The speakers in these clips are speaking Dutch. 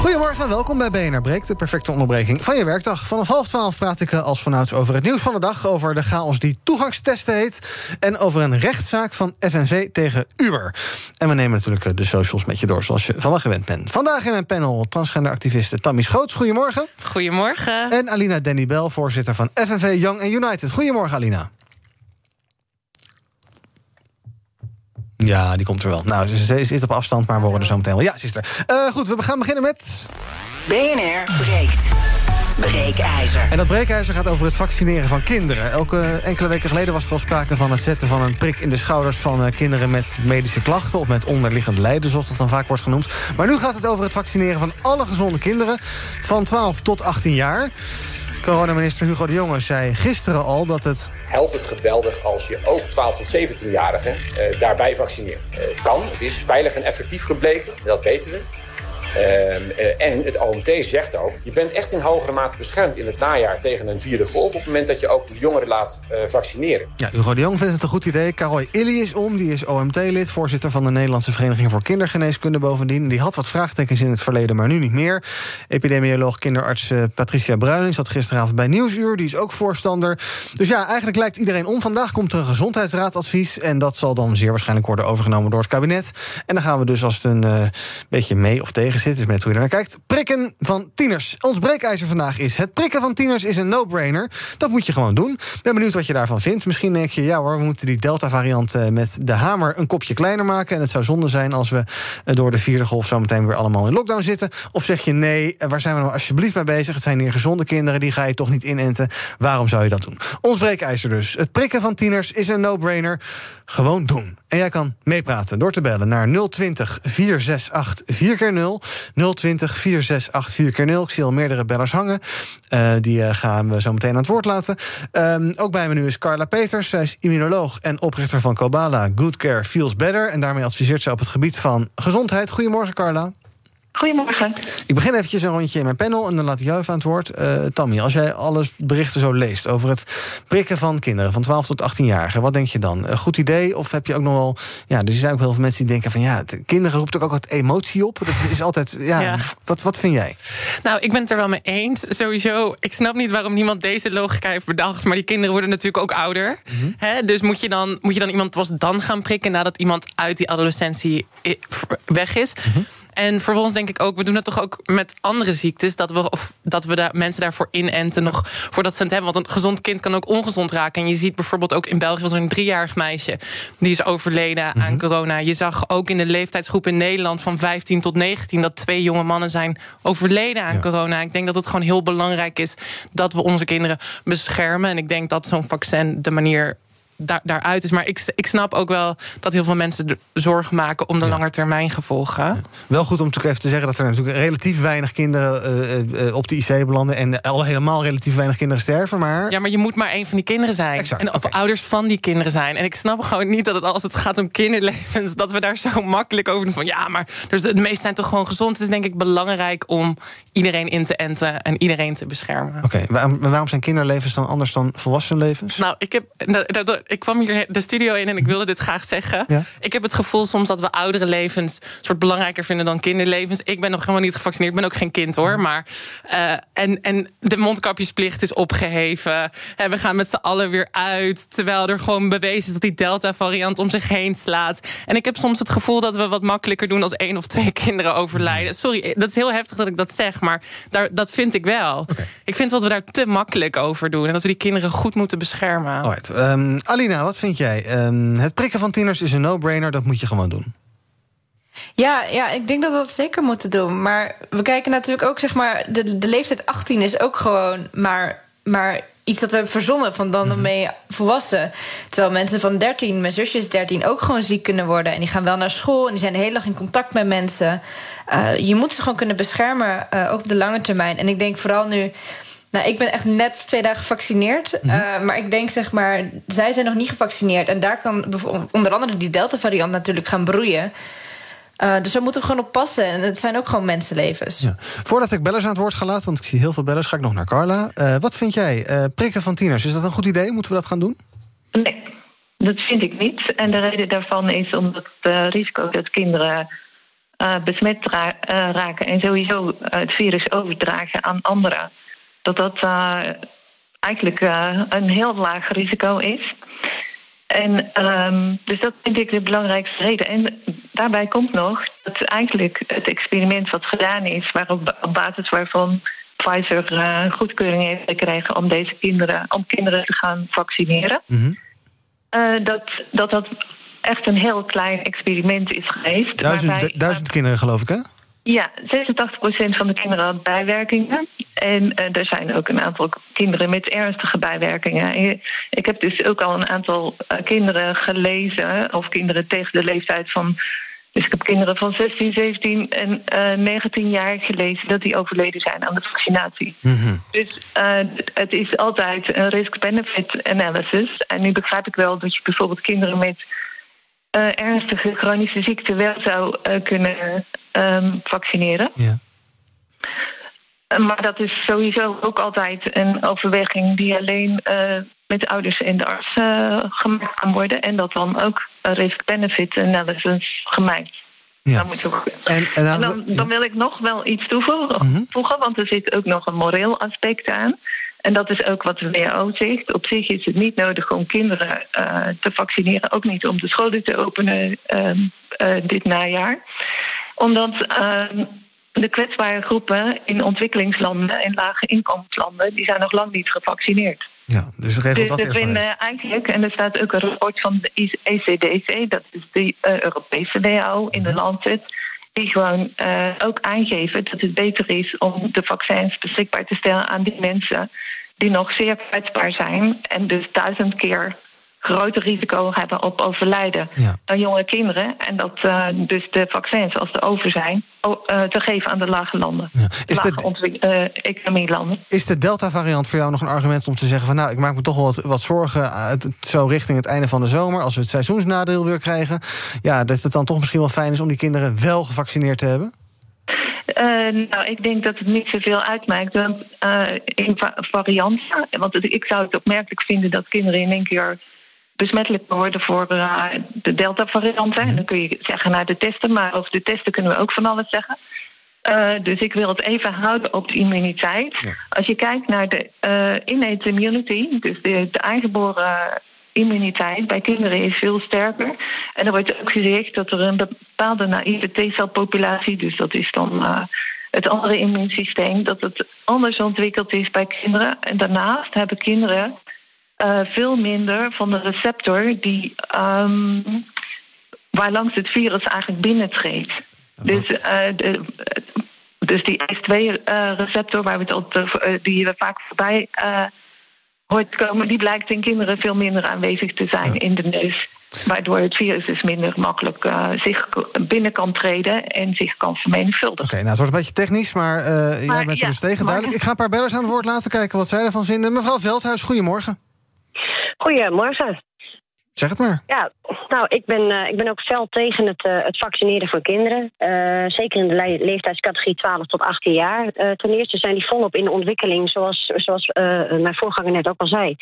Goedemorgen en welkom bij BNR Breek, de perfecte onderbreking van je werkdag. Vanaf half twaalf praat ik eh, als vanouds over het nieuws van de dag... over de chaos die toegangstesten heet... en over een rechtszaak van FNV tegen Uber. En we nemen natuurlijk eh, de socials met je door, zoals je van gewend bent. Vandaag in mijn panel transgenderactiviste Tammy Schoots. Goedemorgen. Goedemorgen. En Alina Denny Bel, voorzitter van FNV Young and United. Goedemorgen, Alina. Ja, die komt er wel. Nou, ze zit op afstand, maar we horen er zo meteen wel. Ja, sister. Uh, goed, we gaan beginnen met... BNR breekt. Breekijzer. En dat breekijzer gaat over het vaccineren van kinderen. Elke enkele weken geleden was er al sprake van het zetten van een prik in de schouders van uh, kinderen met medische klachten of met onderliggend lijden, zoals dat dan vaak wordt genoemd. Maar nu gaat het over het vaccineren van alle gezonde kinderen van 12 tot 18 jaar. Coronaminister Hugo de Jonge zei gisteren al dat het... Helpt het geweldig als je ook 12 tot 17-jarigen uh, daarbij vaccineert. Het kan, het is veilig en effectief gebleken, dat weten we. Uh, en het OMT zegt ook, je bent echt in hogere mate beschermd in het najaar tegen een vierde golf... op het moment dat je ook de jongeren laat uh, vaccineren. Ja, Hugo de Jong vindt het een goed idee. Caroy Illy is om, die is OMT-lid, voorzitter van de Nederlandse Vereniging voor Kindergeneeskunde bovendien. Die had wat vraagtekens in het verleden, maar nu niet meer. Epidemioloog kinderarts uh, Patricia Bruining zat gisteravond bij Nieuwsuur, die is ook voorstander. Dus ja, eigenlijk lijkt iedereen om. Vandaag komt er een gezondheidsraadadvies en dat zal dan zeer waarschijnlijk worden overgenomen door het kabinet. En dan gaan we dus als het een beetje mee of tegen zit, is met hoe je naar kijkt. Prikken van tieners. Ons breekijzer vandaag is: het prikken van tieners is een no-brainer. Dat moet je gewoon doen. Ben benieuwd wat je daarvan vindt. Misschien denk je, ja hoor, we moeten die Delta-variant uh, met de hamer een kopje kleiner maken. En het zou zonde zijn als we uh, door de vierde golf zo meteen weer allemaal in lockdown zitten. Of zeg je nee, uh, waar zijn we nou alsjeblieft mee bezig? Het zijn hier gezonde kinderen, die ga je toch niet inenten. Waarom zou je dat doen? Ons breekijzer dus. Het prikken van tieners is een no-brainer. Gewoon doen. En jij kan meepraten door te bellen naar 020 468 4x0. 020 468 4x0. Ik zie al meerdere bellers hangen. Uh, die uh, gaan we zo meteen aan het woord laten. Um, ook bij me nu is Carla Peters. Zij is immunoloog en oprichter van Kobala. Good Care Feels Better. En daarmee adviseert ze op het gebied van gezondheid. Goedemorgen, Carla. Goedemorgen. Ik begin eventjes een rondje in mijn panel en dan laat ik jou even aan het woord. Uh, Tammy, als jij alle berichten zo leest over het prikken van kinderen van 12 tot 18-jarigen, wat denk je dan? Een goed idee? Of heb je ook nog wel. Ja, er zijn ook heel veel mensen die denken van ja, kinderen roept ook wat emotie op. Dat is altijd. Ja, ja. Wat, wat vind jij? Nou, ik ben het er wel mee eens. Sowieso, ik snap niet waarom niemand deze logica heeft bedacht. Maar die kinderen worden natuurlijk ook ouder. Mm -hmm. Hè? Dus moet je, dan, moet je dan iemand was dan gaan prikken nadat iemand uit die adolescentie weg is? Mm -hmm. En vervolgens denk ik ook, we doen het toch ook met andere ziektes. Dat we, of dat we daar mensen daarvoor inenten nog voordat ze het hebben. Want een gezond kind kan ook ongezond raken. En je ziet bijvoorbeeld ook in België was er een driejarig meisje. Die is overleden mm -hmm. aan corona. Je zag ook in de leeftijdsgroep in Nederland van 15 tot 19 dat twee jonge mannen zijn overleden aan ja. corona. Ik denk dat het gewoon heel belangrijk is dat we onze kinderen beschermen. En ik denk dat zo'n vaccin de manier daar, daaruit is. Maar ik, ik snap ook wel dat heel veel mensen zorgen maken om de ja. langetermijn gevolgen. Ja. Wel goed om natuurlijk even te zeggen dat er natuurlijk relatief weinig kinderen uh, uh, op de IC belanden. En al helemaal relatief weinig kinderen sterven. Maar... Ja, maar je moet maar een van die kinderen zijn. Exact, en of okay. ouders van die kinderen zijn. En ik snap gewoon niet dat het als het gaat om kinderlevens, dat we daar zo makkelijk over doen. Van ja, maar dus de meeste zijn toch gewoon gezond. Het is denk ik belangrijk om iedereen in te enten en iedereen te beschermen. Oké, okay. waarom, waarom zijn kinderlevens dan anders dan volwassenlevens? Nou, ik heb. Dat, dat, ik kwam hier de studio in en ik wilde dit graag zeggen. Ja? Ik heb het gevoel soms dat we oudere levens soort belangrijker vinden dan kinderlevens. Ik ben nog helemaal niet gevaccineerd. Ik ben ook geen kind hoor. Maar, uh, en, en de mondkapjesplicht is opgeheven. En we gaan met z'n allen weer uit. Terwijl er gewoon bewezen is dat die Delta-variant om zich heen slaat. En ik heb soms het gevoel dat we wat makkelijker doen als één of twee kinderen overlijden. Sorry, dat is heel heftig dat ik dat zeg. Maar daar, dat vind ik wel. Okay. Ik vind dat we daar te makkelijk over doen. En dat we die kinderen goed moeten beschermen. Alright. Um, Alina, wat vind jij? Um, het prikken van tieners is een no-brainer, dat moet je gewoon doen. Ja, ja, ik denk dat we dat zeker moeten doen. Maar we kijken natuurlijk ook, zeg maar, de, de leeftijd 18 is ook gewoon maar, maar iets dat we hebben verzonnen. Van dan ben je volwassen. Terwijl mensen van 13, mijn zusje is 13, ook gewoon ziek kunnen worden. En die gaan wel naar school en die zijn de hele dag in contact met mensen. Eh, je moet ze gewoon kunnen beschermen, eh, ook op de lange termijn. En ik denk vooral nu. Nou, ik ben echt net twee dagen gevaccineerd. Mhm. eh, maar ik denk, zeg maar, zij zijn nog niet gevaccineerd. En daar kan onder andere die Delta-variant natuurlijk gaan broeien. Eh, dus daar moeten we gewoon op passen. En het zijn ook gewoon mensenlevens. Ja. Voordat ik bellers aan het woord ga laten, want ik zie heel veel bellers, ga ik nog naar Carla. Eh, wat vind jij? Eh, prikken van tieners, is dat een goed idee? Moeten we dat gaan doen? Nee, dat vind ik niet. En de reden daarvan is omdat het risico dat kinderen eh, besmet ra- raken en sowieso het virus overdragen aan anderen, dat dat eh, eigenlijk eh, een heel laag risico is. En ehm, dus dat vind ik de belangrijkste reden. En daarbij komt nog dat eigenlijk het experiment wat gedaan is, waarop op basis waarvan Pfizer eh, goedkeuring heeft gekregen om deze kinderen, om kinderen te gaan vaccineren. Eh, dat, dat dat echt een heel klein experiment is geweest. Duizend, waarbij, du- duizend kinderen, geloof ik, hè? Ja, 86% van de kinderen had bijwerkingen. En eh, er zijn ook een aantal kinderen met ernstige bijwerkingen. En ik heb dus ook al een aantal eh, kinderen gelezen, of kinderen tegen de leeftijd van. Dus ik heb kinderen van 16, 17 en eh 19 jaar gelezen dat die overleden zijn aan de vaccinatie. Dus eh, het is altijd een risk-benefit analysis. En nu begrijp ik wel dat je bijvoorbeeld kinderen met ernstige chronische ziekte wel zou eh, kunnen ehm, vaccineren. Ja. Eh, Maar dat is sowieso ook altijd een overweging die alleen eh, met de ouders en de arts eh, gemaakt kan worden. En dat dan ook een risk-benefit analysis gemaakt. Ja. Dan moet ook- En, en, en dan, dan wil ik nog wel iets toevoegen, voegen, want er zit ook nog een moreel aspect aan. En dat is ook wat de WHO zegt. Op zich is het niet nodig om kinderen eh, te vaccineren, ook niet om de scholen te openen ehm, eh, dit najaar. Omdat ehm, de kwetsbare groepen in ontwikkelingslanden en lage inkomenslanden, die zijn nog lang niet gevaccineerd. ja, dus regel Dus dat vinden eigenlijk, en er staat ook een rapport van de ECDC, dat is de eh, Europese WHO in de Lancet, die gewoon eh, ook aangeven dat het beter is om de vaccins beschikbaar te stellen aan die mensen die nog zeer kwetsbaar zijn en dus duizend keer groter risico hebben op overlijden Ja. dan jonge kinderen. En dat eh, dus de vaccins, als ze over zijn, eh, te geven aan de lage landen. Ja. Is, lage de, ontwik- eh, economielanden. is de Delta-variant voor jou nog een argument om te zeggen van... nou, ik maak me toch wel wat, wat zorgen uh, zo richting het einde van de zomer... als we het seizoensnadeel weer krijgen... ja, dat het dan toch misschien wel fijn is om die kinderen wel gevaccineerd te hebben? Nou, ik denk dat het niet zoveel uitmaakt. Want eh, in va- varianten. Want ik zou het opmerkelijk vinden dat kinderen in één keer besmettelijk worden voor eh, de Delta-varianten. En dan kun je zeggen naar de testen, maar over de testen kunnen we ook van alles zeggen. Eh, dus ik wil het even houden op de immuniteit. Als je kijkt naar de eh innate immunity, dus de, de aangeboren immuniteit bij kinderen is veel sterker. En er wordt ook gezegd dat er een bepaalde naïeve T-celpopulatie, dus dat is dan het andere immuunsysteem, dat het anders ontwikkeld is bij kinderen. En daarnaast hebben kinderen eh, veel minder van de receptor die waarlangs het virus eigenlijk binnentreedt. Dus, eh, de, dus die ACE2-receptor, waar we het eh, die we vaak voorbij eh, hoort komen, die blijkt in kinderen veel minder aanwezig te zijn in de neus. Waardoor het virus dus minder makkelijk eh, zich binnen kan treden en zich kan vermenigvuldigen. Oké, nou, het wordt een beetje technisch, maar, eh, jij Maar, bent er ja, dus tegen. maar-. Ik ga een paar bellers aan het woord laten kijken wat zij ervan vinden. Mevrouw Veldhuis, goedemorgen. Goedemorgen. Zeg het maar. Ja, nou, ik ben, eh, ik ben ook fel tegen het, eh, het vaccineren van kinderen. Eh, zeker in de le- leeftijdscategorie 12 tot 18 jaar. Ten eerste zijn die volop in de ontwikkeling, zoals, zoals mijn voorganger net ook al zei.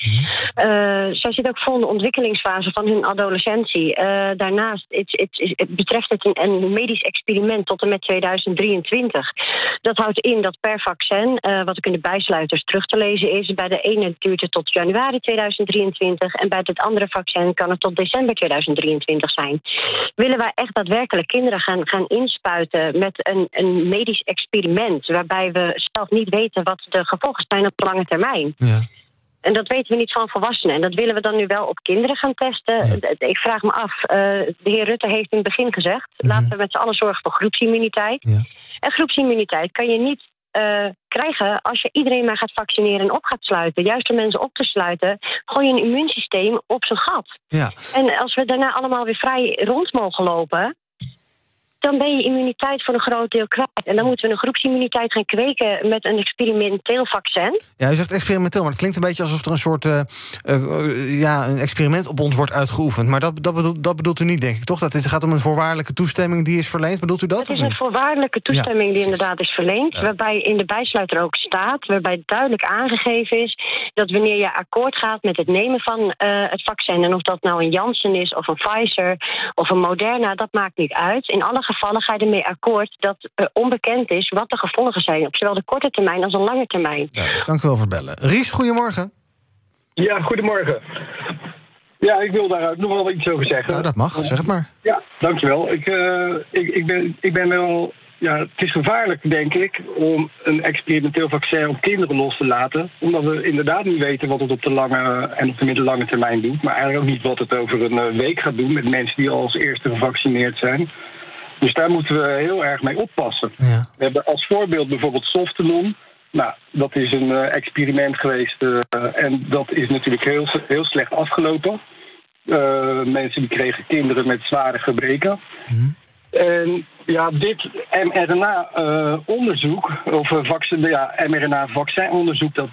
Eh zij zitten ook vol in de ontwikkelingsfase van hun adolescentie. Daarnaast het betreft het een, een medisch experiment tot en met 2023. Dat houdt in dat per vaccin, wat ook in de bijsluiters terug te lezen is, bij de ene duurt het tot januari 2023 en bij het andere vaccin kan het tot december 2023 zijn. Willen wij echt daadwerkelijk kinderen gaan, gaan inspuiten met een, een medisch experiment waarbij we zelf niet weten wat de gevolgen zijn op lange termijn? Ja. En dat weten we niet van volwassenen. En dat willen we dan nu wel op kinderen gaan testen. Ik vraag me af, eh, de heer Rutte heeft in het begin gezegd... laten we met z'n allen zorgen voor groepsimmuniteit. Ja. En groepsimmuniteit kan je niet eh, krijgen als je iedereen maar gaat vaccineren en op gaat sluiten. Juist door mensen op te sluiten, gooi je een immuunsysteem op zijn gat. Ja. En als we daarna allemaal weer vrij rond mogen lopen, dan ben je immuniteit voor een groot deel kwijt. En dan moeten we een groepsimmuniteit gaan kweken met een experimenteel vaccin. Ja, u zegt experimenteel, maar het klinkt een beetje alsof er een soort eh, eh, ja, een experiment op ons wordt uitgeoefend. Maar dat, dat, bedoelt, dat bedoelt u niet, denk ik, toch? Dat het gaat om een voorwaardelijke toestemming die is verleend. Bedoelt u dat? Het is een voorwaardelijke toestemming die inderdaad is verleend. Waarbij in de bijsluiter ook staat, waarbij duidelijk aangegeven is dat wanneer je akkoord gaat met het nemen van eh, het vaccin, en of dat nou een Janssen is of een Pfizer of een Moderna, dat maakt niet uit. In alle gevallen ga je ermee akkoord dat onbekend is wat de gevolgen zijn, op zowel de korte termijn als de lange termijn. Duidelijk. Dank u wel voor het bellen. Ries, goedemorgen. Ja, goedemorgen. Ja, ik wil daar nog wel iets over zeggen. Nou, dat mag. Zeg het maar. Ja, dankjewel. Ik, eh, ik, ik, ben, ik ben wel. Ja, het is gevaarlijk, denk ik, om een experimenteel vaccin op kinderen los te laten. Omdat we inderdaad niet weten wat het op de lange en op de middellange termijn doet. Maar eigenlijk ook niet wat het over een eh, week gaat doen met mensen die al als eerste gevaccineerd zijn. Dus daar moeten we heel erg mee oppassen. Ja. We hebben als voorbeeld bijvoorbeeld Softenon. Nou, dat is een eh, experiment geweest eh, en dat is natuurlijk heel, heel slecht afgelopen. Eh, mensen die kregen kinderen met zware gebreken. En ja, dit mRNA-onderzoek, of vaccin, ja, mRNA-vaccinonderzoek, dat,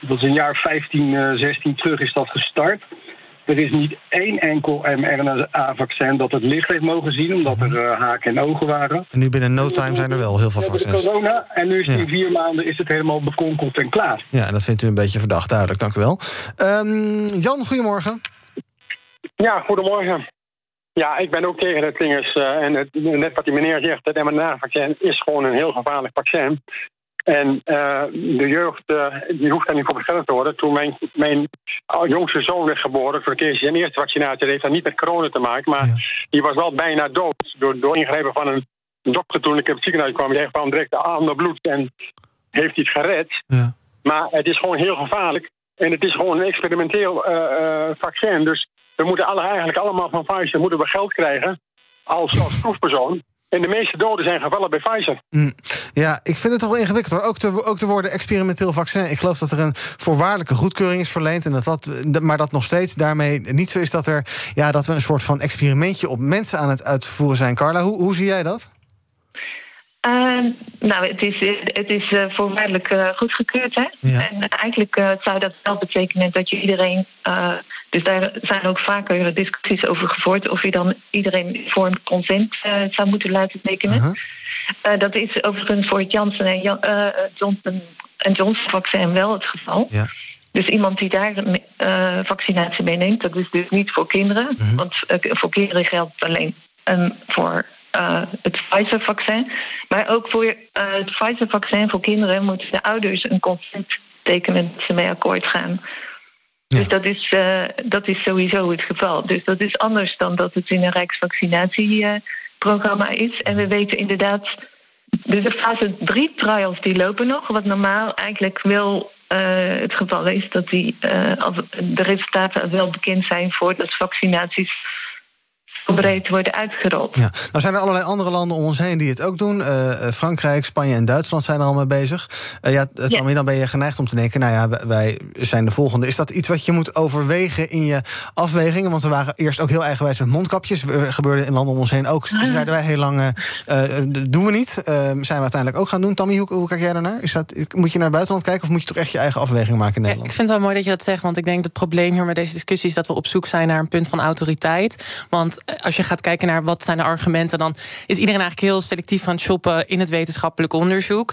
dat is een jaar 15, eh, 16 terug is dat gestart. Er is niet één enkel mRNA-vaccin dat het licht heeft mogen zien, omdat er eh, haken en ogen waren. En nu binnen no time zijn er wel heel veel de vaccins. corona en nu is het Ja. in vier maanden is het helemaal bekonkeld en klaar. Ja, en dat vindt u een beetje verdacht, duidelijk. Dank u wel. Ehm, Jan, goedemorgen. Ja, goedemorgen. Ja, ik ben ook tegen het dingers. eh, en het, net wat die meneer zegt, het mRNA-vaccin is gewoon een heel gevaarlijk vaccin. En eh, de jeugd eh, die hoeft daar niet voor beschermd te worden. Toen mijn, mijn jongste zoon werd geboren, voor de zijn eerste vaccinatie, dat heeft dat niet met corona te maken, maar die was wel bijna dood door, door ingrijpen van een dokter toen ik in het ziekenhuis kwam. Die kwam direct aan de bloed en heeft iets gered. Ja. Maar het is gewoon heel gevaarlijk. En het is gewoon een experimenteel eh, vaccin. Dus we moeten alle, eigenlijk allemaal van Pfizer moeten we geld krijgen als, als proefpersoon. En de meeste doden zijn gevallen bij Pfizer. Hm. Ja, ik vind het toch wel ingewikkeld hoor. Ook de, ook de woorden experimenteel vaccin. Ik geloof dat er een voorwaardelijke goedkeuring is verleend. En dat dat, maar dat nog steeds daarmee niet zo is dat, er, ja, dat we een soort van experimentje op mensen aan het uitvoeren zijn. Carla, hoe, hoe zie jij dat? Uh, nou, het is, het is uh, voorwaardelijk uh, goedgekeurd. Hè? Ja. En eigenlijk uh, zou dat wel betekenen dat je iedereen. dus daar zijn ook vaker discussies over gevoerd. of je dan iedereen voor een consent zou moeten laten tekenen. -huh. dat is overigens voor het Janssen en Jan, Johnson, en Johnson vaccin wel het geval. Ja. Dus iemand die daar vaccinatie meeneemt, dat is dus niet voor kinderen. -huh. Want voor kinderen geldt alleen um, voor uh, het Pfizer-vaccin. Maar ook voor uh, het Pfizer-vaccin voor kinderen moeten de ouders een consent tekenen dat ze mee akkoord gaan. Ja. Dus dat is, uh, dat is sowieso het geval. Dus dat is anders dan dat het in een Rijksvaccinatieprogramma is. En we weten inderdaad. Dus de fase 3 trials die lopen nog. Wat normaal eigenlijk wel het geval is. Dat die, als de resultaten wel bekend zijn voordat vaccinaties breed worden uitgerold. Ja. Nou zijn er allerlei andere landen om ons heen die het ook doen. Uh, Frankrijk, Spanje en Duitsland zijn er al mee bezig. Uh, ja, Tammy, ja. dan ben je geneigd om te denken... nou ja, wij zijn de volgende. Is dat iets wat je moet overwegen in je afwegingen? Want we waren eerst ook heel eigenwijs met mondkapjes. Er gebeurde in landen om ons heen ook. Ah. Zeiden wij heel lang, uh, doen we niet. zijn we uiteindelijk ook gaan doen. Tammy, hoe, hoe kijk jij daarnaar? Is dat, moet je naar het buitenland kijken... of moet je toch echt je eigen afweging maken in Nederland? Ja, ik vind het wel mooi dat je dat zegt. Want ik denk dat het probleem hier met deze discussie... is dat we op zoek zijn naar een punt van autoriteit. Want als je gaat kijken naar wat zijn de argumenten, dan is iedereen eigenlijk heel selectief aan het shoppen in het wetenschappelijk onderzoek.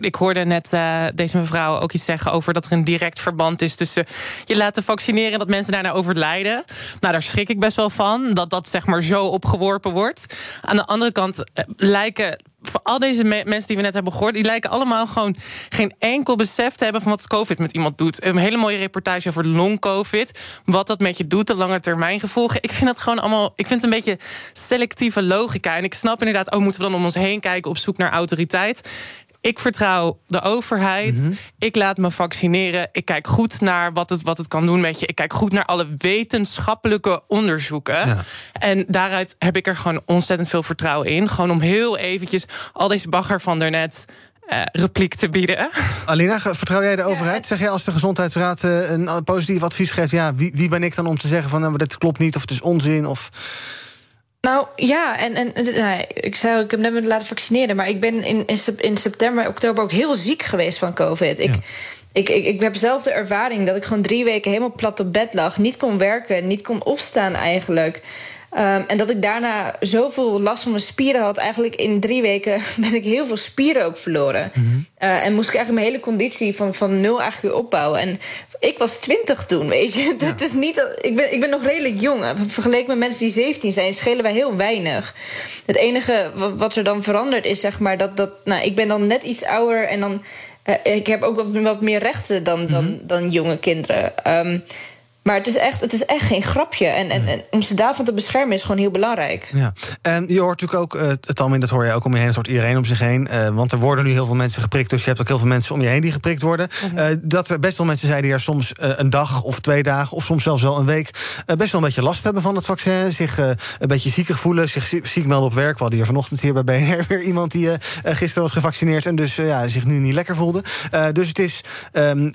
Ik hoorde net uh, deze mevrouw ook iets zeggen over dat er een direct verband is tussen je laten vaccineren en dat mensen daarna overlijden. Nou, daar schrik ik best wel van dat dat zeg maar zo opgeworpen wordt. Aan de andere kant uh, lijken voor al deze me mensen die we net hebben gehoord, die lijken allemaal gewoon geen enkel besef te hebben van wat COVID met iemand doet. Een hele mooie reportage over long-COVID. Wat dat met je doet, de lange termijn gevolgen. Ik vind dat gewoon allemaal. Ik vind het een beetje selectieve logica. En ik snap inderdaad, oh, moeten we dan om ons heen kijken op zoek naar autoriteit. Ik vertrouw de overheid. Mm -hmm. Ik laat me vaccineren. Ik kijk goed naar wat het, wat het kan doen met je. Ik kijk goed naar alle wetenschappelijke onderzoeken. Ja. En daaruit heb ik er gewoon ontzettend veel vertrouwen in. Gewoon om heel eventjes al deze bagger van daarnet uh, repliek te bieden. Alina, vertrouw jij de overheid? Zeg jij als de gezondheidsraad uh, een positief advies geeft... ja, wie, wie ben ik dan om te zeggen van nou, dit klopt niet of het is onzin? Of... Nou ja, en, en nou, ik zou ik heb net me laten vaccineren, maar ik ben in, in september, oktober ook heel ziek geweest van COVID. Ik, ik, ik, ik heb zelf de ervaring dat ik gewoon drie weken helemaal plat op bed lag, niet kon werken, niet kon opstaan eigenlijk. Um, en dat ik daarna zoveel last van mijn spieren had. Eigenlijk in drie weken ben ik heel veel spieren ook verloren. Mm -hmm. uh, en moest ik eigenlijk mijn hele conditie van, van nul eigenlijk weer opbouwen. En ik was twintig toen, weet je. Ja. Dat is niet, ik, ben, ik ben nog redelijk jong. Vergeleken met mensen die 17 zijn, schelen wij heel weinig. Het enige wat er dan verandert is, zeg maar, dat, dat nou, ik ben dan net iets ouder en dan. Uh, ik heb ook wat, wat meer rechten dan, dan, mm -hmm. dan jonge kinderen. Um, maar het is echt, het is echt geen grapje. En, en, en, om ze daarvan te beschermen is gewoon heel belangrijk. Ja. En je hoort natuurlijk ook, uh, het algemeen, dat hoor je ook om je heen, het hoort iedereen om zich heen. Uh, want er worden nu heel veel mensen geprikt, dus je hebt ook heel veel mensen om je heen die geprikt worden. Uh -huh. uh, dat er best wel mensen zijn die er soms uh, een dag of twee dagen, of soms zelfs wel een week, uh, best wel een beetje last hebben van het vaccin. Zich uh, een beetje ziekig voelen, zich ziek melden op werk. We hadden hier vanochtend hier bij BNR weer iemand die uh, gisteren was gevaccineerd en dus uh, ja, zich nu niet lekker voelde. Uh, dus het is, um,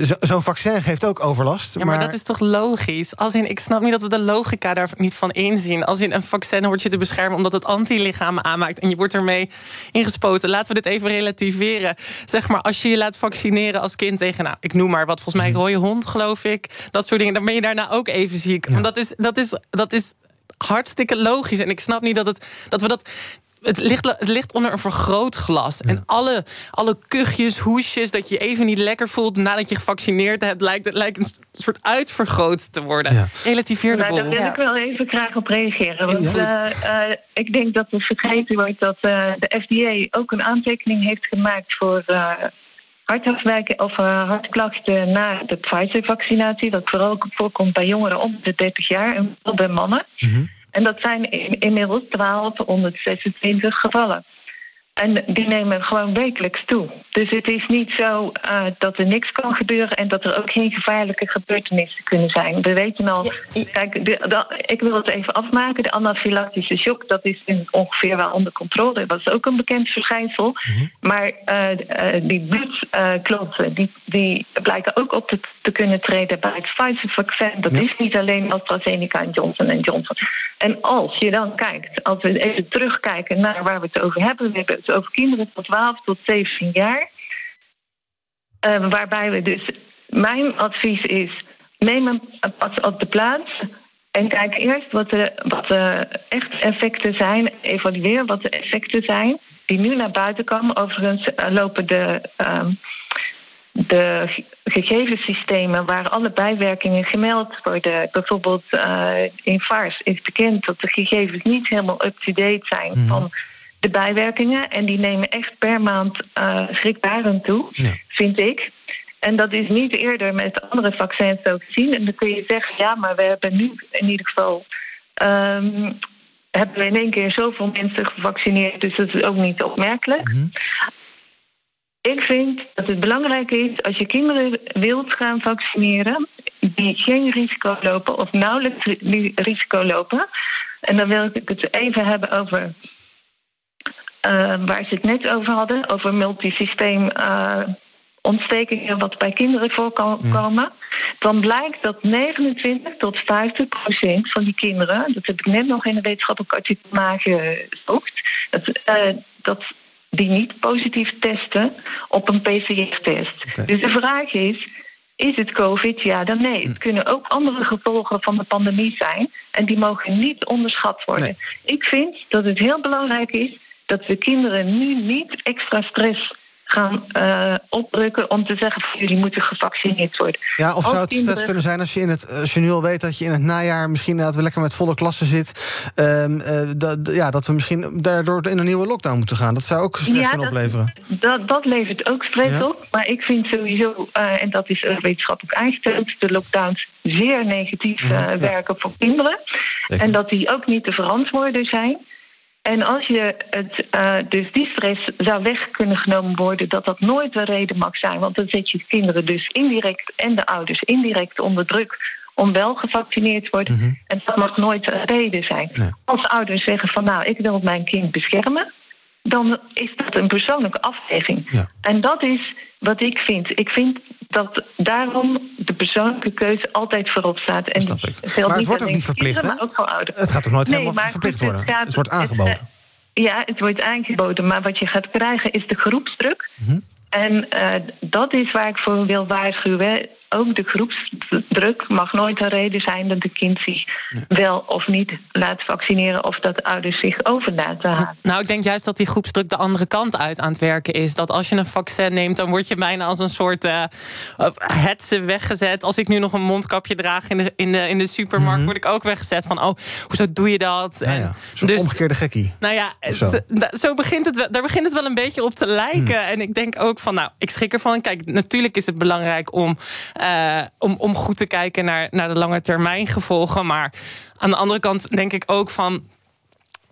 zo'n zo vaccin geeft ook overlast. Ja, maar, maar dat is toch logisch? Als in, ik snap niet dat we de logica daar niet van inzien. Als in een vaccin wordt je te beschermen omdat het antilichamen aanmaakt en je wordt ermee ingespoten. Laten we dit even relativeren. Zeg maar, als je je laat vaccineren als kind tegen, nou, ik noem maar wat, volgens mij rode hond, geloof ik. Dat soort dingen, dan ben je daarna ook even ziek. Ja. Want dat is, dat is, dat is hartstikke logisch. En ik snap niet dat, het, dat we dat het ligt, het ligt onder een vergrootglas. Ja. En alle, alle kuchjes, hoesjes, dat je even niet lekker voelt nadat je gevaccineerd hebt, lijkt, het lijkt een soort uitvergroot te worden. Ja. Relativeer de nou. Daar wil ik wel even graag op reageren. Want uh, uh, ik denk dat er vergeten wordt dat uh, de FDA ook een aantekening heeft gemaakt voor hartafwijken of hartklachten na de Pfizer-vaccinatie. Dat vooral voorkomt bij jongeren onder de 30 jaar en wel bij mannen. Mm -hmm. En dat zijn inmiddels 1226 gevallen. En die nemen gewoon wekelijks toe. Dus het is niet zo uh, dat er niks kan gebeuren en dat er ook geen gevaarlijke gebeurtenissen kunnen zijn. We weten al, kijk, de, de, ik wil het even afmaken. De anafylactische shock, dat is ongeveer wel onder controle. Dat is ook een bekend verschijnsel. Mm -hmm. Maar uh, uh, die bloedklotten, die, die blijken ook op te, te, kunnen treden bij het Pfizer-vaccin. Dat ja. is niet alleen AstraZeneca en Johnson Johnson. En als je dan kijkt, als we even terugkijken naar waar we het over hebben, we hebben het over kinderen van 12 tot 17 jaar. Uh, waarbij we dus, mijn advies is, neem een pas op de plaats. En kijk eerst wat de, wat de echt effecten zijn. Evalueer wat de effecten zijn. Die nu naar buiten komen. Overigens uh, lopen de, um, de gegevenssystemen waar alle bijwerkingen gemeld worden. Bijvoorbeeld uh, in VARS is bekend dat de gegevens niet helemaal up-to-date zijn. Mm. van de bijwerkingen. En die nemen echt per maand uh, schrikbarend toe, ja. vind ik. En dat is niet eerder met andere vaccins ook gezien. En dan kun je zeggen, ja, maar we hebben nu in ieder geval... Um, hebben we in één keer zoveel mensen gevaccineerd... dus dat is ook niet opmerkelijk. Mm -hmm. Ik vind dat het belangrijk is, als je kinderen wilt gaan vaccineren... die geen risico lopen of nauwelijks risico lopen... en dan wil ik het even hebben over waar ze het net over hadden, over multisysteem uh, ontstekingen wat bij kinderen voorkomen, ja. dan blijkt dat 29 tot 50 procent van die kinderen, dat heb ik net nog in een wetenschappelijk artikel nagezocht, dat, uh, dat die niet positief testen op een PCR-test. Okay. Dus de vraag is, is het COVID? Ja, dan nee. Het kunnen ook andere gevolgen van de pandemie zijn. En die mogen niet onderschat worden. Nee. Ik vind dat het heel belangrijk is dat we kinderen nu niet extra stress gaan uh, opdrukken om te zeggen van jullie moeten gevaccineerd worden. Ja, of Ook zou het kinderen... stress kunnen zijn als je, in het, als je nu al weet dat je in het najaar misschien dat we lekker met volle klassen zit, um, uh, dat, ja, dat we misschien daardoor in een nieuwe lockdown moeten gaan. Dat zou ook stress ja, kunnen dat, opleveren. Dat, dat levert ook stress ja. op, maar ik vind sowieso, uh, en dat is wetenschappelijk aangesteld, de lockdowns zeer negatief ja, werken voor kinderen. Zeker. En dat die ook niet te verantwoorden zijn. En als je het, uh, dus die stress zou weg kunnen genomen worden, dat dat nooit een reden mag zijn. Want dan zet je kinderen dus indirect en de ouders indirect onder druk om wel gevaccineerd te worden. Mm -hmm. En dat mag nooit een reden zijn. Nee. Als ouders zeggen van nou, ik wil mijn kind beschermen. Dan is dat een persoonlijke afweging. En dat is wat ik vind. Ik vind dat daarom de persoonlijke keuze altijd voorop staat. En dat dus maar het wordt ook niet verplicht, maar ook voor ouders. Het gaat ook nooit helemaal verplicht worden. Het, het, wordt aangeboden. Het, ja, het wordt aangeboden, maar wat je gaat krijgen is de groepsdruk. Mhm. En uh, dat is waar ik voor wil waarschuwen ook de groepsdruk mag nooit een reden zijn dat de kind zich wel of niet laat vaccineren of dat ouders zich over laten halen. Nou, ik denk juist dat die groepsdruk de andere kant uit aan het werken is. Dat als je een vaccin neemt, dan word je bijna als een soort uh, hetze weggezet. Als ik nu nog een mondkapje draag in de, in de, in de supermarkt, mhm. word ik ook weggezet van, oh, hoezo doe je dat? Ja, ja. dus, omgekeerde gekkie. Nou ja, zo. zo. begint het, daar begint het wel een beetje op te lijken. Mhm. En ik denk ook van, nou, ik schrik ervan. Kijk, natuurlijk is het belangrijk om uh, om, om goed te kijken naar, naar de lange termijn gevolgen. Maar aan de andere kant denk ik ook van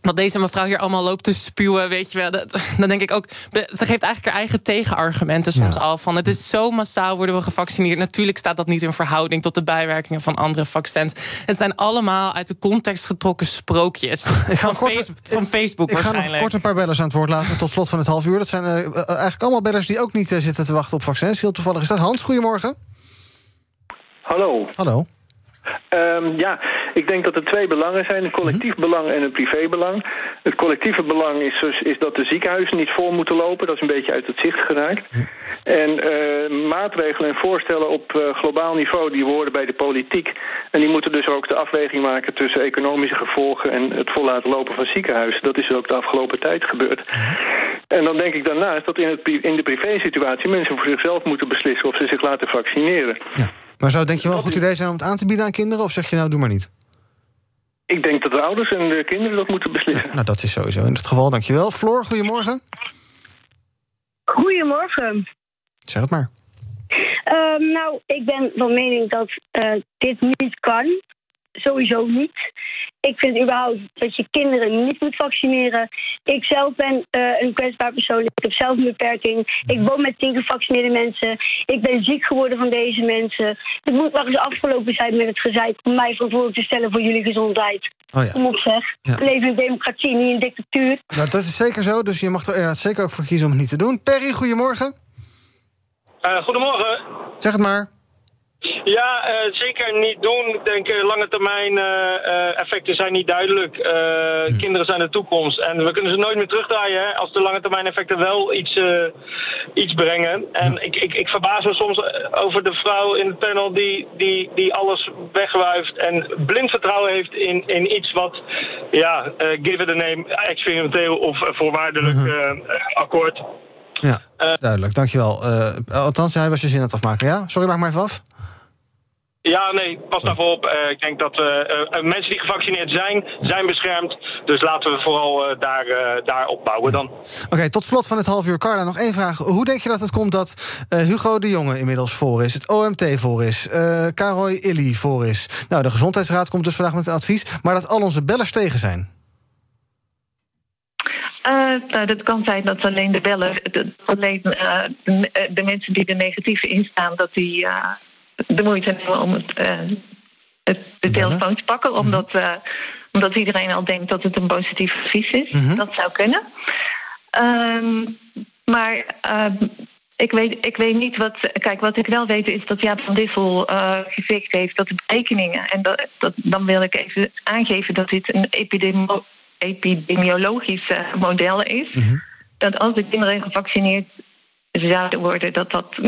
wat deze mevrouw hier allemaal loopt te spuwen, weet je wel. dan denk ik ook, ze geeft eigenlijk haar eigen tegenargumenten soms al. Van het is zo massaal worden we gevaccineerd. Natuurlijk staat dat niet in verhouding tot de bijwerkingen van andere vaccins. Het zijn allemaal uit de context getrokken sprookjes. Van, kort, van Facebook ik waarschijnlijk. Ik ga nog kort een paar bellers aan het woord laten tot slot van het half uur. Dat zijn uh, eigenlijk allemaal bellers die ook niet uh, zitten te wachten op vaccins. Heel toevallig is dat. Hans, goedemorgen. Hallo. Hallo. Um, ja, ik denk dat er twee belangen zijn. Een collectief mhm. belang en een privébelang. Het collectieve belang is, dus, is dat de ziekenhuizen niet vol moeten lopen. Dat is een beetje uit het zicht geraakt. En uh, maatregelen en voorstellen op uh, globaal niveau... die horen bij de politiek. En die moeten dus ook de afweging maken tussen economische gevolgen... en het vol laten lopen van ziekenhuizen. Dat is ook de afgelopen tijd gebeurd. Mhm. En dan denk ik daarnaast dat in, het, in de privésituatie... mensen voor zichzelf moeten beslissen of ze zich laten vaccineren. Ja. Maar zou denk je wel een goed idee zijn om het aan te bieden aan kinderen? Of zeg je nou, doe maar niet? Ik denk dat de ouders en de kinderen dat moeten beslissen. nou, dat is sowieso in het geval. Dankjewel. Floor, goedemorgen. Goedemorgen. Zeg het maar. Uh, nou, ik ben van mening dat uh, dit niet kan sowieso niet. Ik vind überhaupt dat je kinderen niet moet vaccineren. Ik zelf ben uh, een kwetsbaar persoon. Ik heb zelf een beperking. Ik woon met tien gevaccineerde mensen. Ik ben ziek geworden van deze mensen. Het moet nog eens afgelopen zijn met het gezeik om mij verantwoordelijk te stellen voor jullie gezondheid. Oh ja. Kom op zeg. We leven in democratie, niet in dictatuur. Nou, dat is zeker zo, dus je mag er inderdaad zeker ook voor kiezen om het niet te doen. Perry, goedemorgen. Uh, goedemorgen. Zeg het maar. Ja, uh, zeker niet doen. Ik denk uh, lange termijn uh, effecten zijn niet duidelijk. Hm. Kinderen zijn de toekomst. En we kunnen ze nooit meer terugdraaien hè, als de lange termijn effecten wel iets, iets brengen. En ik, ik, ik verbaas me soms over de vrouw in het panel die, die, die alles wegwuift en blind vertrouwen heeft in, in iets wat, ja, give it a name, experimenteel of voorwaardelijk akkoord. Ja, duidelijk. Dankjewel. althans, hij was je zin aan het afmaken, ja? Sorry, maak maar even af. Ja, nee, pas daarvoor op. Uh, ik denk dat uh, uh, mensen die gevaccineerd zijn, zijn beschermd. Dus laten we vooral daar, daar opbouwen dan. Oké, tot slot van het half uur. Carla, nog één vraag. Hoe denk je dat het komt dat Hugo de Jonge inmiddels voor is... het OMT voor is, Caroy Illy voor is... nou, de Gezondheidsraad komt dus vandaag met een advies... maar dat al onze bellers tegen zijn? nou, dat kan zijn dat alleen de bellen, alleen de, de, mensen die er negatief in staan, dat die de moeite nemen om het, uh, het, de telefoon te pakken. Mhm. Omdat, uh, omdat iedereen al denkt dat het een positief advies is. -hmm. Dat zou kunnen. Um, maar uh, ik, weet, ik weet niet wat. Kijk, wat ik wel weet is dat Jaap van Dissel uh, gezegd heeft dat de berekeningen. En dat, dat, dan wil ik even aangeven dat dit een epidemi epidemiologisch model is. Mm -hmm. Dat als de kinderen gevaccineerd zouden worden dat dat 0,3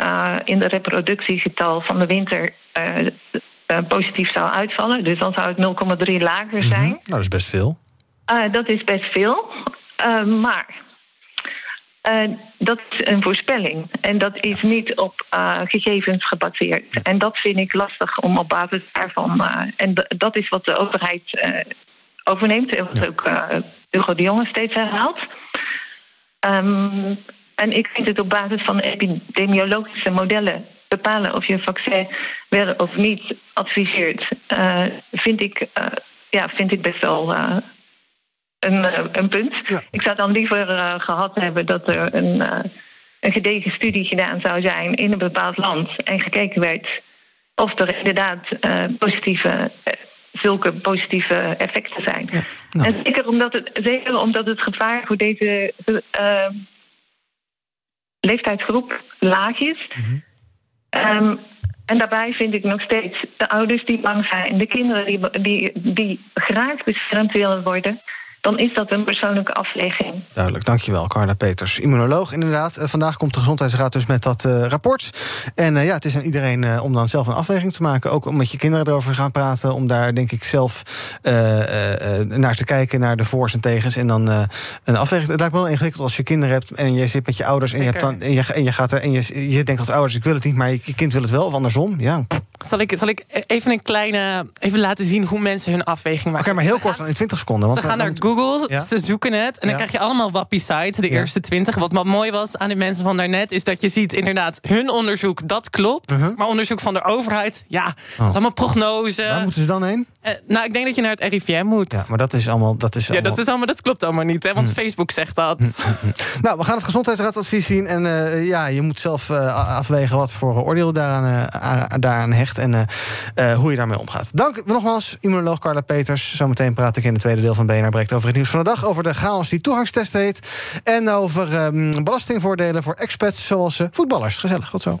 uh, in de reproductiegetal van de winter uh, uh, positief zou uitvallen. Dus dan zou het 0,3 lager zijn. Mm -hmm. Nou, dat is best veel. dat is best veel. maar dat is een voorspelling. En dat is niet op gegevens gebaseerd. En dat vind ik lastig om op basis daarvan. en dat is wat de overheid overneemt. En wat ja. ook Hugo de Jonge steeds herhaalt. Um, en ik vind het op basis van epidemiologische modellen bepalen of je een vaccin wel of niet adviseert, uh, vind, ik, uh, ja, vind ik best wel uh, een, een punt. Ja. Ik zou dan liever gehad hebben dat er een, een gedegen studie gedaan zou zijn in een bepaald land en gekeken werd of er inderdaad positieve zulke positieve effecten zijn. En zeker omdat, het, zeker omdat het gevaar voor deze uh, leeftijdsgroep laag is. Ehm, en daarbij vind ik nog steeds de ouders die bang zijn, de kinderen die, die, die graag beschermd willen worden, dan is dat een persoonlijke afweging. Duidelijk, dankjewel, Carla Peters. Immunoloog, inderdaad. Eh, vandaag komt de Gezondheidsraad dus met dat uh, rapport. En uh, ja, het is aan iedereen uh, om dan zelf een afweging te maken. Ook om met je kinderen erover te gaan praten. Om daar, denk ik, zelf naar te kijken, naar de voor's en tegens. En dan een afweging. Het lijkt me wel ingewikkeld als je kinderen hebt en je zit met je ouders. En je, hebt dan, en, je, en je gaat er en je, je denkt als ouders, ik wil het niet, maar je kind wil het wel, of andersom. Ja. Zal ik, zal ik even een kleine. Even laten zien hoe mensen hun afweging maken? Oké, okay, maar heel kort, dan in 20 seconden. Want ze gaan naar Google, ja? ze zoeken het. En dan ja? krijg je allemaal wappie sites, de eerste 20. Wat, wat mooi was aan de mensen van daarnet, is dat je ziet inderdaad hun onderzoek, dat klopt. Uh -huh. Maar onderzoek van de overheid, ja, oh. dat is allemaal prognose. Waar moeten ze dan heen? Uh, nou, ik denk dat je naar het RIVM moet. Ja, maar dat is allemaal. Dat is ja, dat, is allemaal, dat klopt allemaal niet, hè? Want hm. Facebook zegt dat. Hm, hm, nou, we gaan het gezondheidsraadadvies zien. En uh, ja, je moet zelf uh, afwegen wat voor oordeel daaraan, daaraan hecht. En hoe je daarmee omgaat. Dank nogmaals, immunoloog Carla Peters. Zometeen praat ik in het tweede deel van BNR Breekt over het nieuws van de dag. Over de chaos die toegangstest heet. En over um, belastingvoordelen voor expats zoals voetballers. Gezellig, tot zo.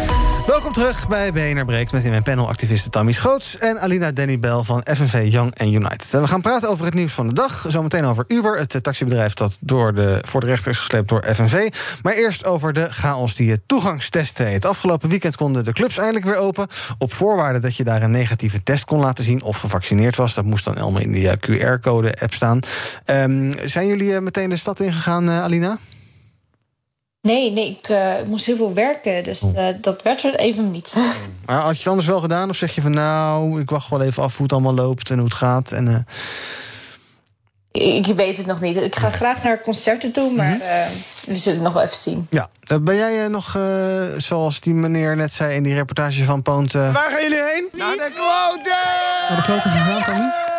Welkom terug bij BNR Breekt met in mijn panel activisten Tammy Schoots en Alina Denny Bell van FNV Young and United. En we gaan praten over het nieuws van de dag. Zometeen over Uber, het taxibedrijf dat door de, voor de rechter is gesleept door FNV. Maar eerst over de chaos die het toegangstest heet. Afgelopen weekend konden de clubs eindelijk weer open. Op voorwaarde dat je daar een negatieve test kon laten zien of gevaccineerd was. Dat moest dan allemaal in die QR-code-app staan. Um, zijn jullie meteen de stad ingegaan, uh, Alina? Nee, nee, ik uh, moest heel veel werken, dus uh, dat werd er even niet. Maar had je het anders wel gedaan? Of zeg je van nou, ik wacht wel even af hoe het allemaal loopt en hoe het gaat? En, uh... ik, ik, weet het nog niet. Ik ga graag naar concerten toe, maar mm -hmm. we zullen het nog wel even zien. Ja, ben jij nog, zoals die meneer net zei in die reportage van Poont... Waar gaan jullie heen? Naar de kloten! Naar de kloten gegaan, Tommy?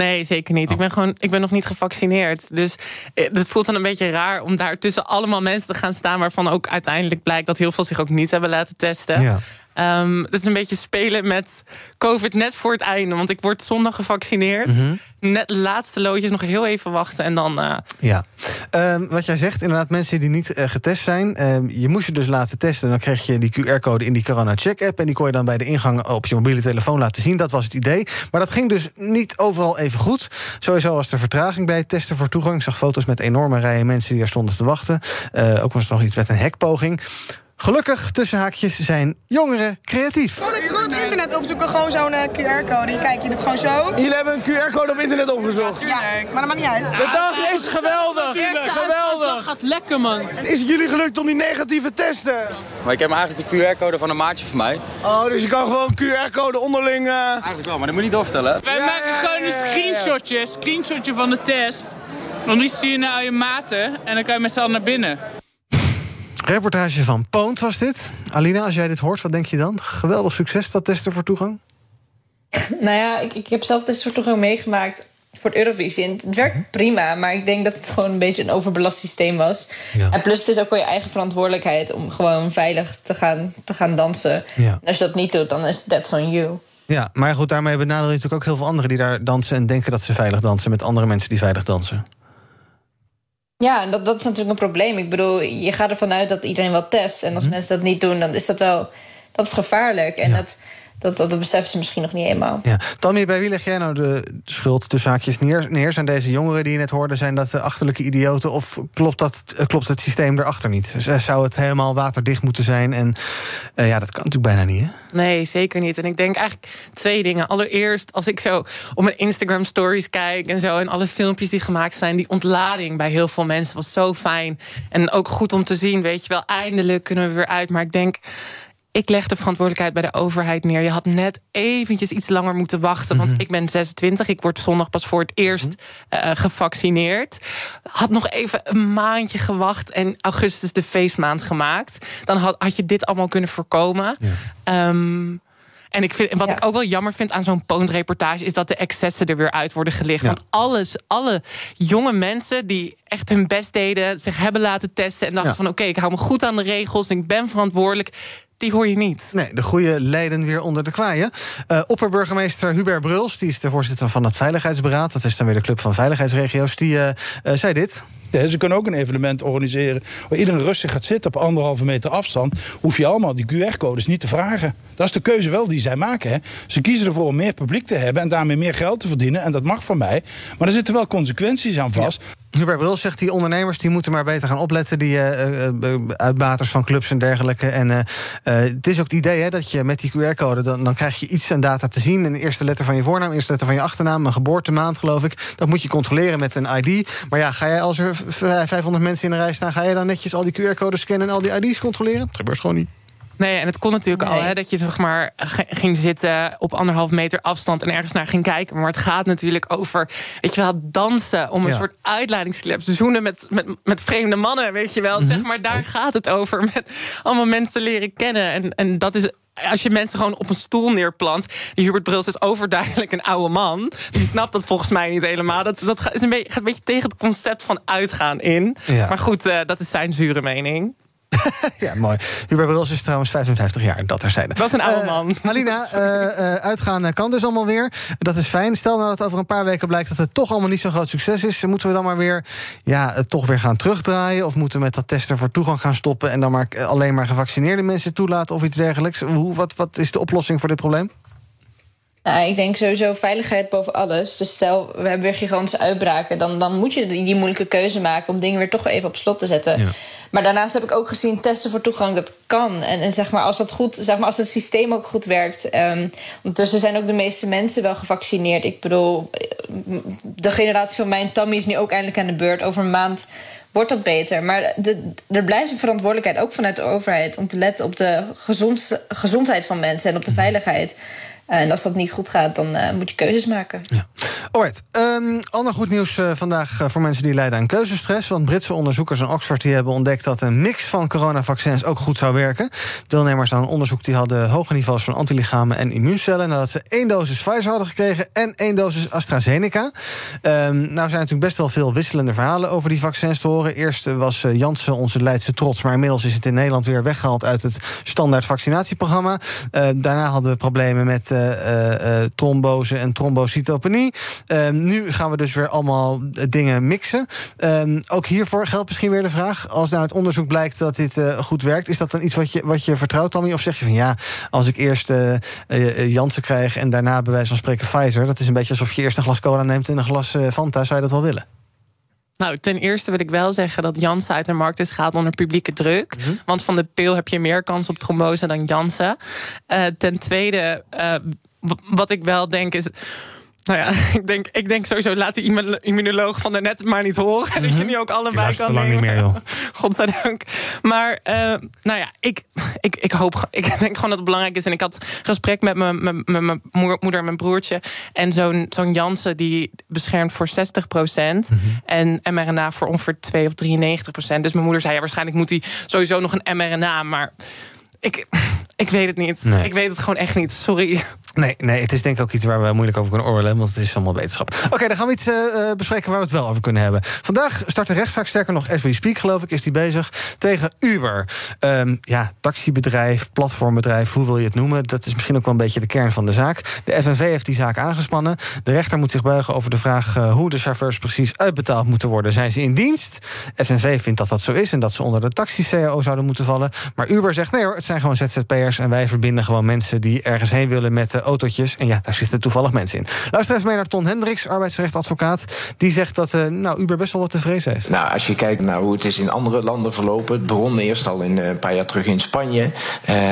Nee, zeker niet. Ik ben gewoon, ik ben nog niet gevaccineerd. Dus het voelt dan een beetje raar om daar tussen allemaal mensen te gaan staan, waarvan ook uiteindelijk blijkt dat heel veel zich ook niet hebben laten testen. Ja. Um, het is een beetje spelen met COVID net voor het einde. Want ik word zondag gevaccineerd. Mm -hmm. Net laatste loodjes nog heel even wachten en dan. Uh... Ja, um, wat jij zegt, inderdaad, mensen die niet uh, getest zijn. Um, je moest je dus laten testen. Dan kreeg je die QR-code in die Corona-check-app. En die kon je dan bij de ingang op je mobiele telefoon laten zien. Dat was het idee. Maar dat ging dus niet overal even goed. Sowieso was er vertraging bij het testen voor toegang. Ik zag foto's met enorme rijen mensen die er stonden te wachten. Uh, ook was er nog iets met een hekpoging. Gelukkig, tussen haakjes, zijn jongeren creatief. Gewoon, gewoon op internet opzoeken, gewoon zo'n uh, QR-code. Kijk, je doet gewoon zo. Jullie hebben een QR-code op internet opgezocht? Ja, maar dat maakt niet uit. De dag is geweldig. Geweldig. Het gaat lekker, man. Is het jullie gelukt om die negatieve testen? Maar ik heb eigenlijk de QR-code van een maatje van mij. Oh, dus je kan gewoon QR-code onderling... Uh... Eigenlijk wel, maar dat moet je niet doorvertellen. Wij ja, maken gewoon een screenshotje, screenshotje van de test. Dan die stuur je naar je maten en dan kan je met z'n allen naar binnen. Reportage van Poont was dit. Alina, als jij dit hoort, wat denk je dan? Geweldig succes, dat testen voor toegang? Nou ja, ik, ik heb zelf testen voor toegang meegemaakt voor het Eurovisie. Het werkt mhm. prima, maar ik denk dat het gewoon een beetje een overbelast systeem was. Ja. En plus, het is ook wel je eigen verantwoordelijkheid om gewoon veilig te gaan, te gaan dansen. Ja. En als je dat niet doet, dan is that's on you. Ja, maar goed, daarmee benaderen je natuurlijk ook heel veel anderen die daar dansen en denken dat ze veilig dansen met andere mensen die veilig dansen. Ja, dat, dat is natuurlijk een probleem. Ik bedoel, je gaat ervan uit dat iedereen wel test. En als mhm. mensen dat niet doen, dan is dat wel dat is gevaarlijk. En dat, dat, dat, beseffen ze misschien nog niet eenmaal. Ja. Tammy, bij wie leg jij nou de schuld de zaakjes neer, neer? Zijn deze jongeren die je net hoorde, zijn dat de achterlijke idioten? Of klopt, dat, eh, klopt het systeem erachter niet? Zou het helemaal waterdicht moeten zijn? En uh, ja, dat kan natuurlijk bijna niet, hè? Nee, zeker niet. En ik denk eigenlijk twee dingen. Allereerst, als ik zo op mijn Instagram stories kijk en zo... en alle filmpjes die gemaakt zijn... die ontlading bij heel veel mensen was zo fijn. En ook goed om te zien, weet je wel... eindelijk kunnen we weer uit. Maar ik denk ik leg de verantwoordelijkheid bij de overheid neer. Je had net eventjes iets langer moeten wachten. Want Mhm. ik ben 26. Ik word zondag pas voor het eerst eh, gevaccineerd. Had nog even een maandje gewacht en augustus de feestmaand gemaakt. Dan had, had je dit allemaal kunnen voorkomen. Ehm, en ik vind, wat ik ook wel jammer vind aan zo'n poondreportage... is dat de excessen er weer uit worden gelicht. Want alles, alle jonge mensen die echt hun best deden... zich hebben laten testen en dachten Ja. van... oké, ik hou me goed aan de regels en ik ben verantwoordelijk... die hoor je niet. Nee, de goede lijden weer onder de kwaaien. Eh opperburgemeester Hubert Bruls, die is de voorzitter van het Veiligheidsberaad. Dat is dan weer de club van veiligheidsregio's. Die eh, eh, zei dit. Ze kunnen ook een evenement organiseren waar iedereen rustig gaat zitten op anderhalve meter afstand. Hoef je allemaal die QR-codes niet te vragen. Dat is de keuze wel die zij maken. Hè. Ze kiezen ervoor om meer publiek te hebben en daarmee meer geld te verdienen. En dat mag van mij. Maar er zitten wel consequenties aan vast. Hubert Bruls zegt die ondernemers die moeten maar beter gaan opletten. Die eh, eh, eh, uitbaters van clubs en dergelijke. En het is ook het idee hè, dat je met die QR-code... Dan, dan krijg je iets aan data te zien. Een eerste letter van je voornaam, eerste letter van je achternaam... een geboortemaand, geloof ik. Dat moet je controleren met een ID. Maar ja, ga jij als er 500 mensen in de rij staan... ga je dan netjes al die QR-codes scannen en al die ID's controleren? Dat gebeurt gewoon niet. Nee, en het kon natuurlijk al, hè, dat je zeg maar ging zitten op anderhalf meter afstand en ergens naar ging kijken. Maar het gaat natuurlijk over, weet je wel, dansen om een Ja. soort uitleidingsclip. Zoenen met, met, met vreemde mannen, weet je wel. Mhm. Zeg maar, daar gaat het over. Met allemaal mensen leren kennen. En, en dat is. Als je mensen gewoon op een stoel neerplant. Die Hubert Bruls is overduidelijk een oude man. Die snapt dat volgens mij niet helemaal. Dat, dat gaat- is een beetje, gaat een beetje tegen het concept van uitgaan in. Ja. Maar goed, eh, dat is zijn zure mening. Ja, mooi. Hubert Bruls is trouwens 55 jaar, dat er zijn. Dat is een oude man. Alina, eh, eh, uitgaan eh, kan dus allemaal weer. Dat is fijn. Stel nou dat over een paar weken blijkt dat het toch allemaal niet zo'n groot succes is. Moeten we dan maar weer, ja, het toch weer gaan terugdraaien? Of moeten we met dat testen voor toegang gaan stoppen... en dan maar eh, alleen maar gevaccineerde mensen toelaten of iets dergelijks? Hoe, wat, wat is de oplossing voor dit probleem? Nou, ik denk sowieso veiligheid boven alles. Dus stel, we hebben weer gigantische uitbraken. Dan, dan moet je die, die moeilijke keuze maken om dingen weer toch even op slot te zetten. Maar daarnaast heb ik ook gezien testen voor toegang, dat kan. En, en zeg maar, als dat goed, zeg maar, als het systeem ook goed werkt. ehm ondertussen zijn ook de meeste mensen wel gevaccineerd. Ik bedoel, de generatie van mijn Tammy is nu ook eindelijk aan de beurt. Over een maand wordt dat beter. Maar er blijft een verantwoordelijkheid, ook vanuit de overheid, om te letten op de gezond, gezondheid van mensen en op de veiligheid. En als dat niet goed gaat, dan eh, moet je keuzes maken. Alright. Um, ander goed nieuws eh, vandaag eh, voor mensen die lijden aan keuzestress. Want Britse onderzoekers in Oxford die hebben ontdekt dat een mix van coronavaccins ook goed zou werken. Deelnemers aan een onderzoek die hadden hoge niveaus van antilichamen en immuuncellen. Nadat ze één dosis Pfizer hadden gekregen en één dosis AstraZeneca. Um, nou zijn natuurlijk best wel veel wisselende verhalen over die vaccins te horen. Eerst was Janssen onze Leidse trots. Maar inmiddels is het in Nederland weer weggehaald uit het standaard vaccinatieprogramma. Daarna hadden we problemen met trombose en trombocytopenie. Um, nu gaan we dus weer allemaal dingen mixen. Um, ook hiervoor geldt misschien weer de vraag: als nou uit onderzoek blijkt dat dit uh, goed werkt, is dat dan iets wat je, wat je vertrouwt, Tammy? Of zeg je van ja, als ik eerst Janssen krijg en daarna bij wijze van spreken Pfizer, dat is een beetje alsof je eerst een glas cola neemt en een glas Fanta, zou je dat wel willen? Nou, ten eerste wil ik wel zeggen dat Janssen uit de markt is gehaald onder publieke druk. Mm -hmm. Want van de pil heb je meer kans op trombose dan Janssen. Uh, ten tweede, uh, wat ik wel denk is. Nou ja, ik denk, ik denk sowieso, laat die immunoloog van daarnet maar niet horen. Mm -hmm. Dat je niet ook allebei kan lang niet meer, joh. Godzijdank. Maar, uh, nou ja, ik, ik, ik hoop, ik denk gewoon dat het belangrijk is. En ik had gesprek met mijn moeder en mijn broertje. En zo'n zo'n Janssen, die beschermt voor 60 procent. Mm -hmm. En mRNA voor ongeveer 2 of 93 procent. Dus mijn moeder zei, ja, waarschijnlijk moet hij sowieso nog een mRNA. Maar ik, ik weet het niet. Nee. Ik weet het gewoon echt niet. Sorry. Nee, nee, het is denk ik ook iets waar we moeilijk over kunnen oordelen, want het is allemaal wetenschap. Oké, dan gaan we iets uh, bespreken waar we het wel over kunnen hebben. Vandaag start de rechtszaak, sterker nog, we speak, geloof ik, is die bezig tegen Uber. Um, ja, taxibedrijf, platformbedrijf, hoe wil je het noemen? Dat is misschien ook wel een beetje de kern van de zaak. De FNV heeft die zaak aangespannen. De rechter moet zich buigen over de vraag uh, hoe de chauffeurs precies uitbetaald moeten worden. Zijn ze in dienst? FNV vindt dat dat zo is en dat ze onder de taxi-CAO zouden moeten vallen. Maar Uber zegt nee hoor, het zijn gewoon ZZP'ers en wij verbinden gewoon mensen die ergens heen willen met autootjes. En ja, daar zitten toevallig mensen in. Luister even mee naar Ton Hendricks, arbeidsrechtadvocaat. Die zegt dat uh, nou, Uber best wel wat te vrezen heeft. Nou, als je kijkt naar hoe het is in andere landen verlopen. Het begon eerst al in, uh, een paar jaar terug in Spanje.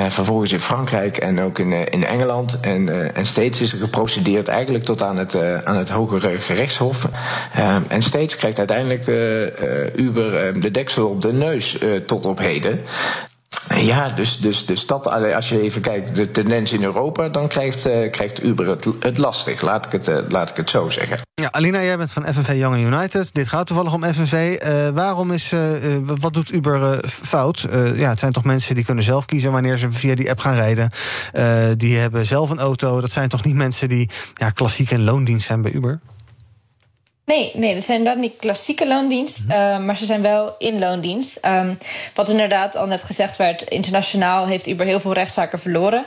Vervolgens in Frankrijk en ook in, in Engeland. En, en steeds is er geprocedeerd eigenlijk tot aan het, aan het hogere gerechtshof. en steeds krijgt uiteindelijk Uber de deksel op de neus tot op heden. Ja, dus, dus, dus dat, als je even kijkt, de tendens in Europa, dan krijgt, eh, krijgt Uber het, lastig. Laat ik het, eh, laat ik het zo zeggen. Ja, Alina, jij bent van FNV Young United. Dit gaat toevallig om FNV. Eh, waarom is, wat doet Uber fout? Ja, het zijn toch mensen die kunnen zelf kiezen wanneer ze via die app gaan rijden. Die hebben zelf een auto. Dat zijn toch niet mensen die ja, klassiek in loondienst zijn bij Uber? Nee, nee, dat zijn inderdaad niet klassieke loondienst, eh, maar ze zijn wel in loondienst. Ehm, wat inderdaad al net gezegd werd, internationaal heeft Uber heel veel rechtszaken verloren.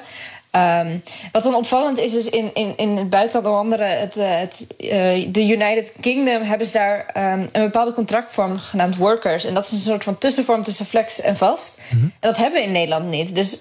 Ehm, wat dan opvallend is, is in, in, in het buitenland, onder andere het, eh, het, eh, de United Kingdom, hebben ze daar ehm, een bepaalde contractvorm genaamd workers. En dat is een soort van tussenvorm tussen flex en vast. En dat hebben we in Nederland niet. Dus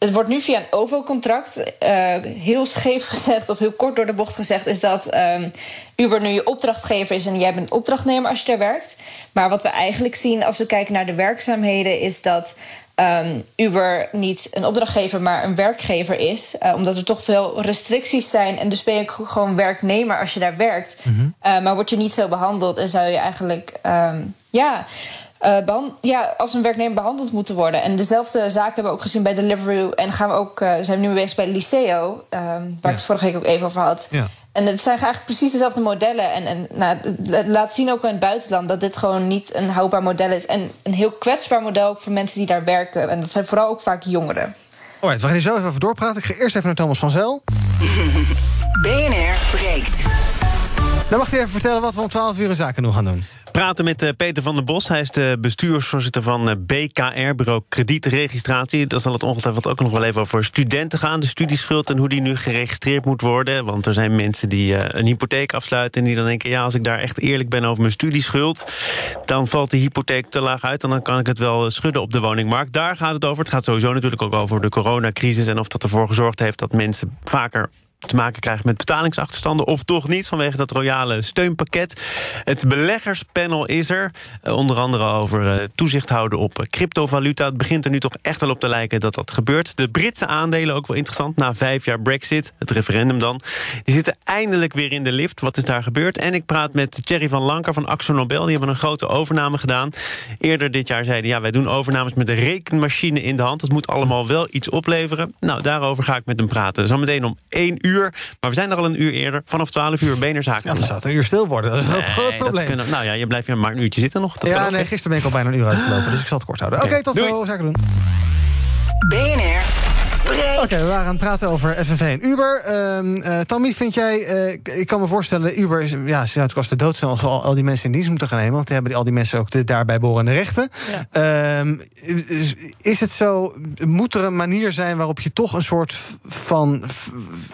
het wordt nu via een OVO-contract. eh, heel scheef gezegd, of heel kort door de bocht gezegd, is dat ehm, Uber nu je opdrachtgever is en jij bent opdrachtnemer als je daar werkt. Maar wat we eigenlijk zien als we kijken naar de werkzaamheden, is dat ehm, Uber niet een opdrachtgever, maar een werkgever is. Eh, omdat er toch veel restricties zijn. En dus ben je gewoon werknemer als je daar werkt. Eh, maar word je niet zo behandeld en zou je eigenlijk. ehm, ja. Eh, ja, als een werknemer behandeld moeten worden. En dezelfde zaken hebben we ook gezien bij Deliveroo. En gaan we ook, eh, zijn we nu mee bezig bij Liceo, ehm, waar ik het vorige week ook even over had. Ja. En het zijn eigenlijk precies dezelfde modellen. En, en nou, het- laat zien ook in het buitenland dat dit gewoon niet een houdbaar model is. En een heel kwetsbaar model ook voor mensen die daar werken. En dat zijn vooral ook vaak jongeren. Alright, we gaan hier zo even over doorpraten. Ik ga eerst even naar Thomas van Zel. BNR breekt. Dan mag hij even vertellen wat we om 12 uur in zaken doen gaan doen. Praten met eh, Peter van der Bos. Hij is de bestuursvoorzitter van eh, BKR, Bureau Kredietregistratie. Dan zal het ongetwijfeld ook nog wel even over studenten gaan. De studieschuld en hoe die nu geregistreerd moet worden. Want er zijn mensen die eh, een hypotheek afsluiten... en die dan denken, ja, als ik daar echt eerlijk ben over mijn studieschuld... dan valt de hypotheek te laag uit... en dan kan ik het wel schudden op de woningmarkt. Daar gaat het over. Het gaat sowieso natuurlijk ook over de coronacrisis... en of dat ervoor gezorgd heeft dat mensen vaker te maken krijgen met betalingsachterstanden of toch niet vanwege dat royale steunpakket. Het beleggerspanel is er, eh, onder andere over eh, toezicht houden op eh, cryptovaluta. Het begint er nu toch echt wel op te lijken dat dat gebeurt. De Britse aandelen ook wel interessant na vijf jaar Brexit, het referendum dan. Die zitten eindelijk weer in de lift. Wat is daar gebeurd? En ik praat met Thierry van Lanker van Axo Nobel. Die hebben een grote overname gedaan. Eerder dit jaar zeiden ja, wij doen overnames met een rekenmachine in de hand. Dat moet allemaal wel iets opleveren. Nou, daarover ga ik met hem praten. Zometeen om één uur. Maar we zijn er al een uur eerder. Vanaf 12 uur BNR Zaken. Ja, dan zou het een uur stil worden. Dat is een groot probleem. Kunnen, nou ja, je blijft hier maar een uurtje zitten nog. Dat kan ja, nee, gisteren ben ik al bijna een uur uitgelopen, dus ik zal het kort houden. Oké, tot zo. Zaken doen. BNR Oké, we waren aan het praten over FNV en Uber. Ehm eh, Tammy, vind jij... eh, ik kan me voorstellen, Uber is, ja, ze uit kosten dood zijn... als we al, al die mensen in dienst moeten gaan nemen. Want die hebben die- al die mensen ook de daarbij behorende rechten. Ehm, is, is het zo... Moet er een manier zijn waarop je toch een soort van...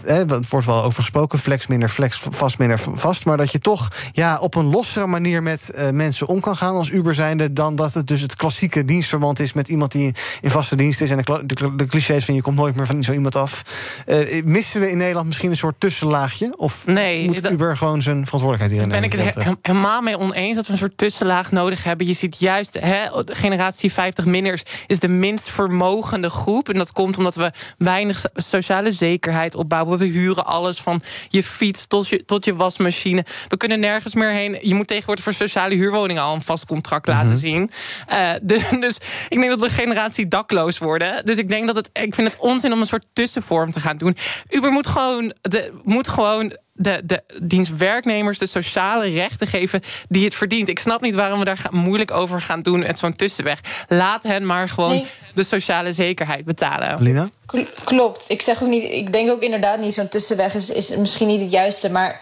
Hè, het wordt wel over gesproken, flex minder flex, vast minder vast... maar dat je toch ja, op een lossere manier met eh, mensen om kan gaan... als Uber zijnde, dan dat het dus het klassieke dienstverband is... met iemand die in vaste dienst is. En de, de, de clichés van je komt nooit meer van zo iemand af. Eh, missen we in Nederland misschien een soort tussenlaagje? Of Nee, moet dat- Uber gewoon zijn verantwoordelijkheid hierin ben ik nemen? het wat he- dat betreft? helemaal mee oneens dat we een soort tussenlaag nodig hebben. Je ziet juist, hè, de generatie 50-minners is de minst vermogende groep. En dat komt omdat we weinig so- sociale zekerheid opbouwen. We huren alles van je fiets tot je, tot je wasmachine. We kunnen nergens meer heen. Je moet tegenwoordig voor sociale huurwoningen al een vast contract laten zien. Eh, dus, dus ik denk dat we generatie dakloos worden. Dus ik denk dat het, ik vind het onzin om een soort tussenvorm te gaan doen. Uber moet gewoon, de, moet gewoon de, de dienstwerknemers de sociale rechten geven die het verdient. Ik snap niet waarom we daar moeilijk over gaan doen met zo'n tussenweg. Laat hen maar gewoon Nee. de sociale zekerheid betalen. Lina? Kl- Klopt. Ik zeg ook niet. Ik denk ook inderdaad niet zo'n tussenweg is, is misschien niet het juiste. Maar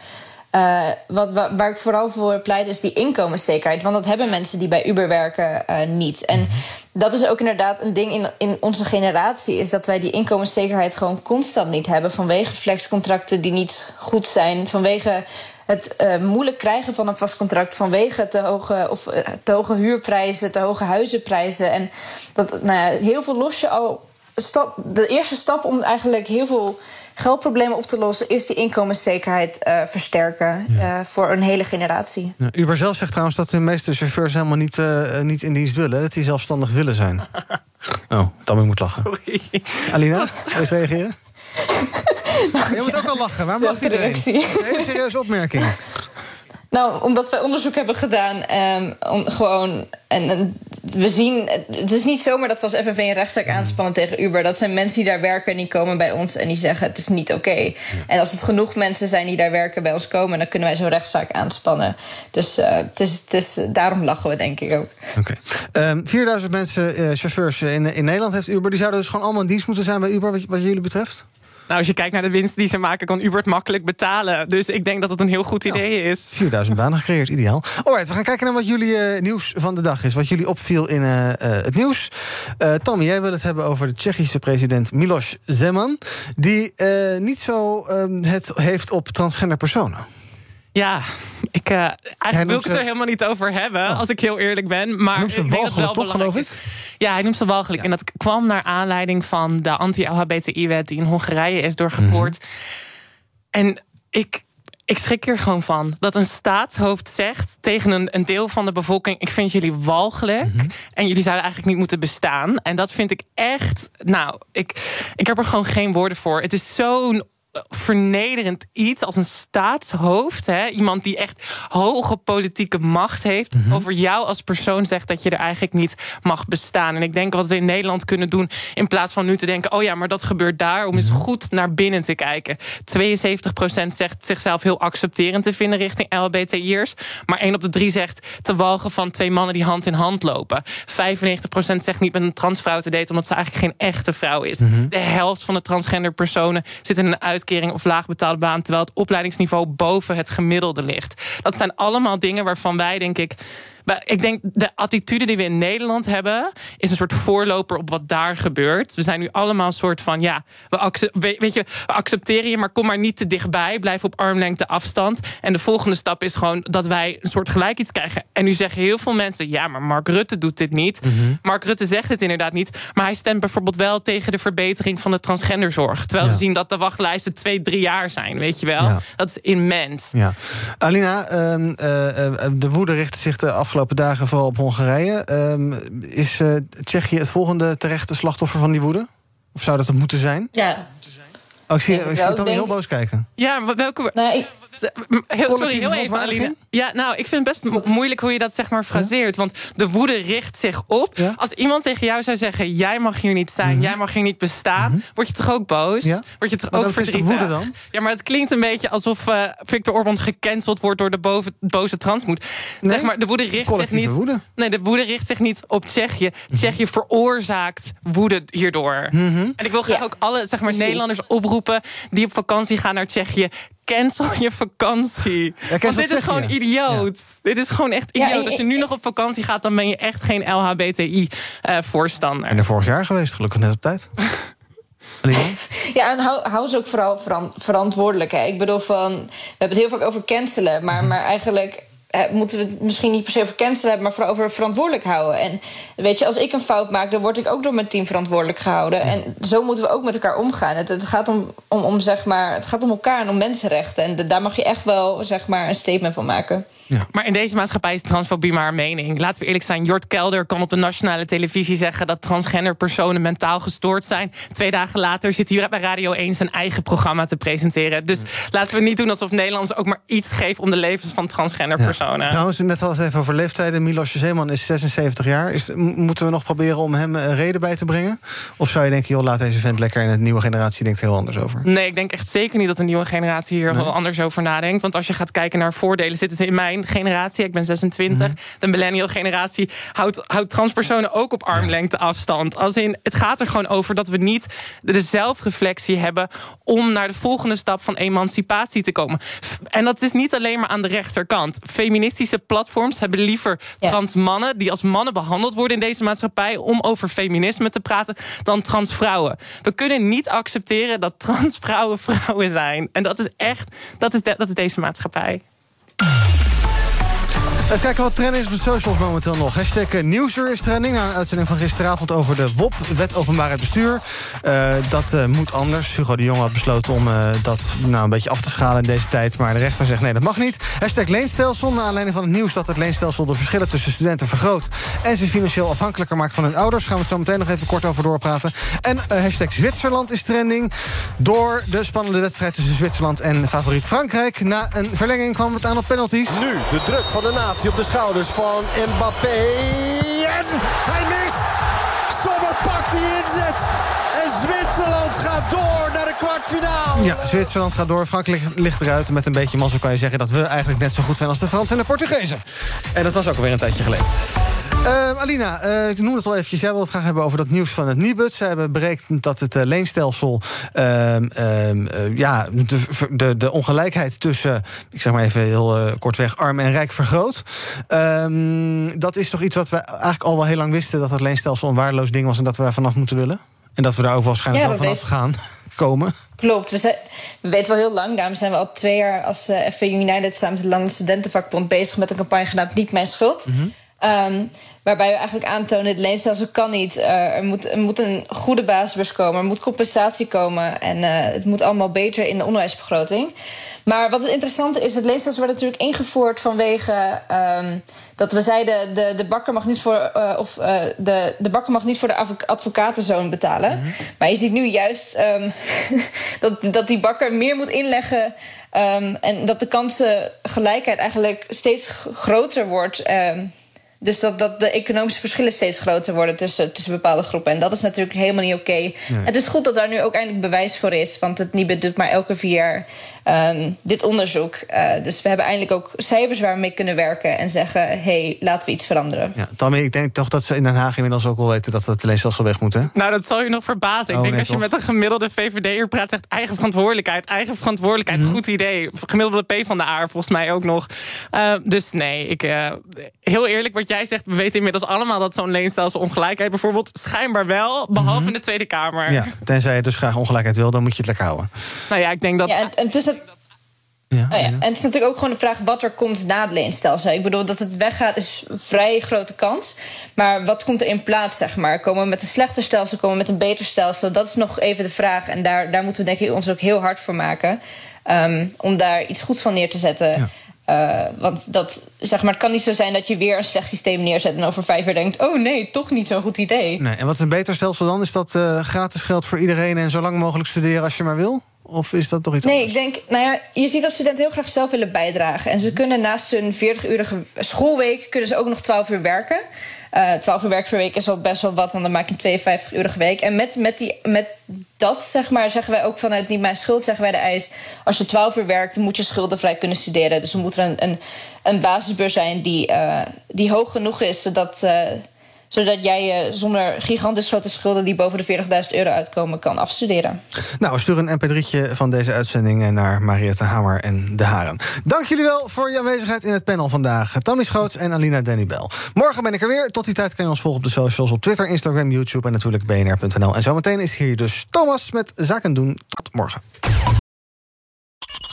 eh, wat, wa- waar ik vooral voor pleit is die inkomenszekerheid. Want dat hebben mensen die bij Uber werken eh, niet. En dat is ook inderdaad een ding in, in onze generatie. Is dat wij die inkomenszekerheid gewoon constant niet hebben. Vanwege flexcontracten die niet goed zijn. Vanwege het eh, moeilijk krijgen van een vast contract. Vanwege te hoge, of, eh, te hoge huurprijzen, te hoge huizenprijzen. En dat, nou ja, heel veel los je al stap, de eerste stap om eigenlijk heel veel geldproblemen op te lossen, is die inkomenszekerheid eh, versterken eh, voor een hele generatie. Ja, Uber zelf zegt trouwens dat de meeste chauffeurs helemaal niet, eh, niet in dienst willen. Dat die zelfstandig willen zijn. Oh, Tammy moet lachen. Sorry. Alina, wil je eens reageren? Je moet ook al lachen. Waarom lacht iedereen? Dat is een hele serieuze opmerking. Nou, omdat wij onderzoek hebben gedaan. ehm, om, gewoon, en, en we zien, het is niet zomaar dat we als FNV een rechtszaak aanspannen tegen Uber. Dat zijn mensen die daar werken en die komen bij ons en die zeggen het is niet oké. En als het genoeg mensen zijn die daar werken bij ons komen, dan kunnen wij zo'n rechtszaak aanspannen. Dus eh, het is, het is, daarom lachen we denk ik ook. Ehm 4000 mensen, eh, chauffeurs in, in Nederland heeft Uber. Die zouden dus gewoon allemaal in dienst moeten zijn bij Uber, wat, wat jullie betreft? Nou, als je kijkt naar de winst die ze maken, kan Uber het makkelijk betalen. Dus ik denk dat het een heel goed idee is. 4000 banen gecreëerd, ideaal. Alright, we gaan kijken naar wat jullie eh, nieuws van de dag is. Wat jullie opviel in eh, eh, het nieuws. Tammy, jij wil het hebben over de Tsjechische president Miloš Zeman. Die niet zo ehm, het heeft op transgender personen. Ja, ik, eh, eigenlijk wil ik het er helemaal niet over hebben, als ik heel eerlijk ben. Maar noemt ze ik walgelijk, toch, geloof is. Ja, hij noemt ze walgelijk. En dat kwam naar aanleiding van de anti-LHBTI-wet die in Hongarije is doorgevoerd. Mhm. En ik, ik schrik er gewoon van. Dat een staatshoofd zegt tegen een, een deel van de bevolking... ik vind jullie walgelijk Mhm. en jullie zouden eigenlijk niet moeten bestaan. En dat vind ik echt... Nou, ik, ik heb er gewoon geen woorden voor. Het is zo'n vernederend iets als een staatshoofd. Hè? Iemand die echt hoge politieke macht heeft. Mhm. Over jou als persoon zegt dat je er eigenlijk niet mag bestaan. En ik denk wat we in Nederland kunnen doen. In plaats van nu te denken: oh ja, maar dat gebeurt daar. Om eens Mhm. goed naar binnen te kijken. 72% zegt zichzelf heel accepterend te vinden richting LHBTI'ers. Maar 1 op de 3 zegt te walgen van twee mannen die hand in hand lopen. 95% zegt niet met een transvrouw te daten. omdat ze eigenlijk geen echte vrouw is. Mhm. De helft van de transgender personen zit in een uitkering of laagbetaalde baan. terwijl het opleidingsniveau boven het gemiddelde ligt. Dat zijn allemaal dingen waarvan wij, denk ik. Wij- Ik denk de attitude die we in Nederland hebben, is een soort voorloper op wat daar gebeurt. We zijn nu allemaal een soort van, ja, we, weet je, we accepteren je, maar kom maar niet te dichtbij. Blijf op armlengte afstand. En de volgende stap is gewoon dat wij een soort gelijk iets krijgen. En nu zeggen heel veel mensen, ja, maar Mark Rutte doet dit niet. Mark Rutte zegt het inderdaad niet. Maar hij stemt bijvoorbeeld wel tegen de verbetering van de transgenderzorg. Terwijl we zien dat de wachtlijsten twee, drie jaar zijn, weet je wel. Ja. Dat is immens. Ja. Alina, ehm, eh, eh, de woede richtte zich de afgelopen dagen vooral op Hongarije. Ehm, is eh, Tsjechië het volgende terechte slachtoffer van die woede? Of zou dat het moeten zijn? Ja. Oh, ik zie, ik ik zie. Tommy Ik heel boos kijken. Ja, maar welke. Nee, Heel, sorry, heel even? Aline. Ja, nou, ik vind het best mo- moeilijk hoe je dat zeg maar fraseert. Want de woede richt zich op. Als iemand tegen jou zou zeggen: Jij mag hier niet zijn, jij mag hier niet bestaan. Word je toch ook boos? Mhm. Ja. Word je toch Maar ook verdrietig? woede dan? Ja, maar het klinkt een beetje alsof eh, Victor Orban gecanceld wordt door de boven, boze transmoed. Zeg maar, de woede richt zich niet. woede. Nee, de woede richt zich niet op Tsjechië. Tsjechië veroorzaakt woede hierdoor. Mhm. En ik wil graag ook alle zeg maar, precies. Nederlanders oproepen die op vakantie gaan naar Tsjechië. Cancel je vakantie. cancel Want dit is gewoon idioot. Dit is gewoon echt Ja, idioot. en- Als je nu nog op vakantie gaat, dan ben je echt geen LHBTI-voorstander. En er vorig jaar geweest, gelukkig net op tijd. Ja, en hou, hou ze ook vooral veran- verantwoordelijk. Hè. Ik bedoel, van, we hebben het heel vaak over cancelen, maar, maar eigenlijk eh, moeten we het misschien niet per se over cancelen hebben, maar vooral over verantwoordelijk houden. En weet je, als ik een fout maak, dan word ik ook door mijn team verantwoordelijk gehouden. En zo moeten we ook met elkaar omgaan. Het, het gaat om, om, om, zeg maar, het gaat om elkaar en om mensenrechten. En de- daar mag je echt wel zeg maar, een statement van maken. Maar in deze maatschappij is transfobie maar een mening. Laten we eerlijk zijn, Jort Kelder kan op de nationale televisie zeggen... dat transgender personen mentaal gestoord zijn. Twee dagen later zit hij bij Radio 1 zijn eigen programma te presenteren. Dus laten we niet doen alsof Nederlanders ook maar iets geven... om de levens van transgender personen. Trouwens, net het even over leeftijden. Milos Zeeman is 76 jaar. Is, moeten we nog proberen om hem een reden bij te brengen? Of zou je denken, joh, laat deze vent lekker... en de nieuwe generatie denkt er heel anders over? Nee, ik denk echt zeker niet dat de nieuwe generatie hier wel anders over nadenkt. Want als je gaat kijken naar voordelen, zitten ze in mijn generatie. Ik ben 26. De millennial generatie houdt, houdt transpersonen ook op armlengte afstand. Als in, het gaat er gewoon over dat we niet de, zelfreflectie hebben om naar de volgende stap van emancipatie te komen. En dat is niet alleen maar aan de rechterkant. Feministische platforms hebben liever trans mannen die als mannen behandeld worden in deze maatschappij om over feminisme te praten dan transvrouwen. We kunnen niet accepteren dat transvrouwen vrouwen zijn. En dat is echt, dat is, de- dat is deze maatschappij. Even kijken wat trending is op de socials momenteel nog. Hashtag eh, Nieuwser is trending. Na een uitzending van gisteravond over de WOP, Wet Openbaarheid Bestuur. Uh, dat uh, moet anders. Hugo de Jong had besloten om dat nou, een beetje af te schalen in deze tijd. Maar de rechter zegt nee, dat mag niet. Hashtag leenstelsel. Naar aanleiding van het nieuws dat het leenstelsel de verschillen tussen studenten vergroot. En ze financieel afhankelijker maakt van hun ouders. Gaan we het zo meteen nog even kort over doorpraten. En hashtag Zwitserland is trending. Door de spannende wedstrijd tussen Zwitserland en favoriet Frankrijk. Na een verlenging kwam het aan op penalties. Nu de druk van de op de schouders van Mbappé. En hij mist. Sommer pakt die inzet. En Zwitserland gaat door naar de kwartfinale. Ja, Zwitserland gaat door. Frankrijk ligt eruit. Met een beetje mazzel kan je zeggen dat we eigenlijk net zo goed zijn als de Fransen en de Portugezen. En dat was ook alweer een tijdje geleden. Uh, Alina, uh, ik noem het al eventjes. Jij wil het graag hebben over dat nieuws van het Nibud. Ze hebben berekend dat het uh, leenstelsel... ja, de, de, de, ongelijkheid tussen, ik zeg maar even heel kortweg... arm en rijk vergroot. Ehm, dat is toch iets wat we eigenlijk al wel heel lang wisten... dat het leenstelsel een waardeloos ding was... en dat we daar vanaf moeten willen? En dat we daar ook waarschijnlijk ja, wel vanaf gaan komen? Klopt, we, zijn, we weten wel heel lang. Daarom zijn we al twee jaar als uh, FV United... samen met de Landelijke Studentenvakbond bezig met een campagne genaamd Niet Mijn Schuld... Mm -hmm. Um, waarbij we eigenlijk aantonen: het leenstelsel kan niet. Uh, er, moet, er moet een goede basisbeurs komen, er moet compensatie komen. En uh, het moet allemaal beter in de onderwijsbegroting. Maar wat het interessante is, het leenstelsel werd natuurlijk ingevoerd vanwege um, dat we zeiden: de, de bakker mag niet voor, uh, of, de, de bakker mag niet voor de advocatenzoon betalen. Mm -hmm. Maar je ziet nu juist um, dat, dat die bakker meer moet inleggen. Um, en dat de kansengelijkheid eigenlijk steeds groter wordt. Dus dat, dat de economische verschillen steeds groter worden tussen, tussen bepaalde groepen. En dat is natuurlijk helemaal niet oké. Okay. Nee. Het is goed dat daar nu ook eindelijk bewijs voor is. Want het NIBE doet maar elke vier jaar um, dit onderzoek. Uh, dus we hebben eindelijk ook cijfers waar we mee kunnen werken. En zeggen, hé, hey, laten we iets veranderen. Ja, Tammy, ik denk toch dat ze in Den Haag inmiddels ook wel weten... dat het leenstelsel weg moet, hè? Nou, dat zal je nog verbazen. Oh, ik denk nee, als je met een gemiddelde VVD'er praat... zegt eigen verantwoordelijkheid, eigen verantwoordelijkheid. Mm -hmm. Goed idee. Gemiddelde P van de A volgens mij ook nog. Uh, dus nee, ik, uh, heel eerlijk wat jij zegt... we weten inmiddels allemaal dat zo'n leenstelsel ongelijkheid... bijvoorbeeld schijnbaar wel, behalve mm -hmm. in de Tweede Kamer. Ja, tenzij je dus graag ongelijkheid wil, dan moet je het lekker houden. Nou ja, ik denk dat... Ja, en, en tussen ja, oh ja. En het is natuurlijk ook gewoon de vraag wat er komt na het leenstelsel. Ik bedoel, dat het weggaat is een vrij grote kans. Maar wat komt er in plaats, zeg maar? Komen we met een slechter stelsel, komen we met een beter stelsel? Dat is nog even de vraag. En daar, daar moeten we denk ik ons ook heel hard voor maken. Um, om daar iets goeds van neer te zetten. Ja. Uh, want dat, zeg maar, het kan niet zo zijn dat je weer een slecht systeem neerzet... en over vijf jaar denkt, oh nee, toch niet zo'n goed idee. Nee, en wat is een beter stelsel dan? Is dat uh, gratis geld voor iedereen en zo lang mogelijk studeren als je maar wil? Of is dat toch iets nee, anders? Nee, ik denk, nou ja, je ziet dat studenten heel graag zelf willen bijdragen. En ze kunnen naast hun 40-urige schoolweek kunnen ze ook nog 12 uur werken. Uh, 12 uur werk per week is al best wel wat, want dan maak je een 52-urige week. En met, met, die, met dat, zeg maar, zeggen wij ook vanuit Niet Mijn Schuld, zeggen wij de eis... als je 12 uur werkt, moet je schuldenvrij kunnen studeren. Dus er moet er een, een, een basisbeurs zijn die, uh, die hoog genoeg is... zodat, uh, zodat jij uh, zonder gigantisch grote schulden... die boven de 40.000 euro uitkomen, kan afstuderen. Nou, sturen een mp3'tje van deze uitzending... naar Mariette Hamer en De Haren. Dank jullie wel voor je aanwezigheid in het panel vandaag. Tammy Schoots en Alina Dennybel. Morgen ben ik er weer. Tot die tijd kan je ons volgen op de socials... op Twitter, Instagram, YouTube en natuurlijk bnr.nl. En zometeen is hier dus Thomas met Zaken doen. Tot morgen.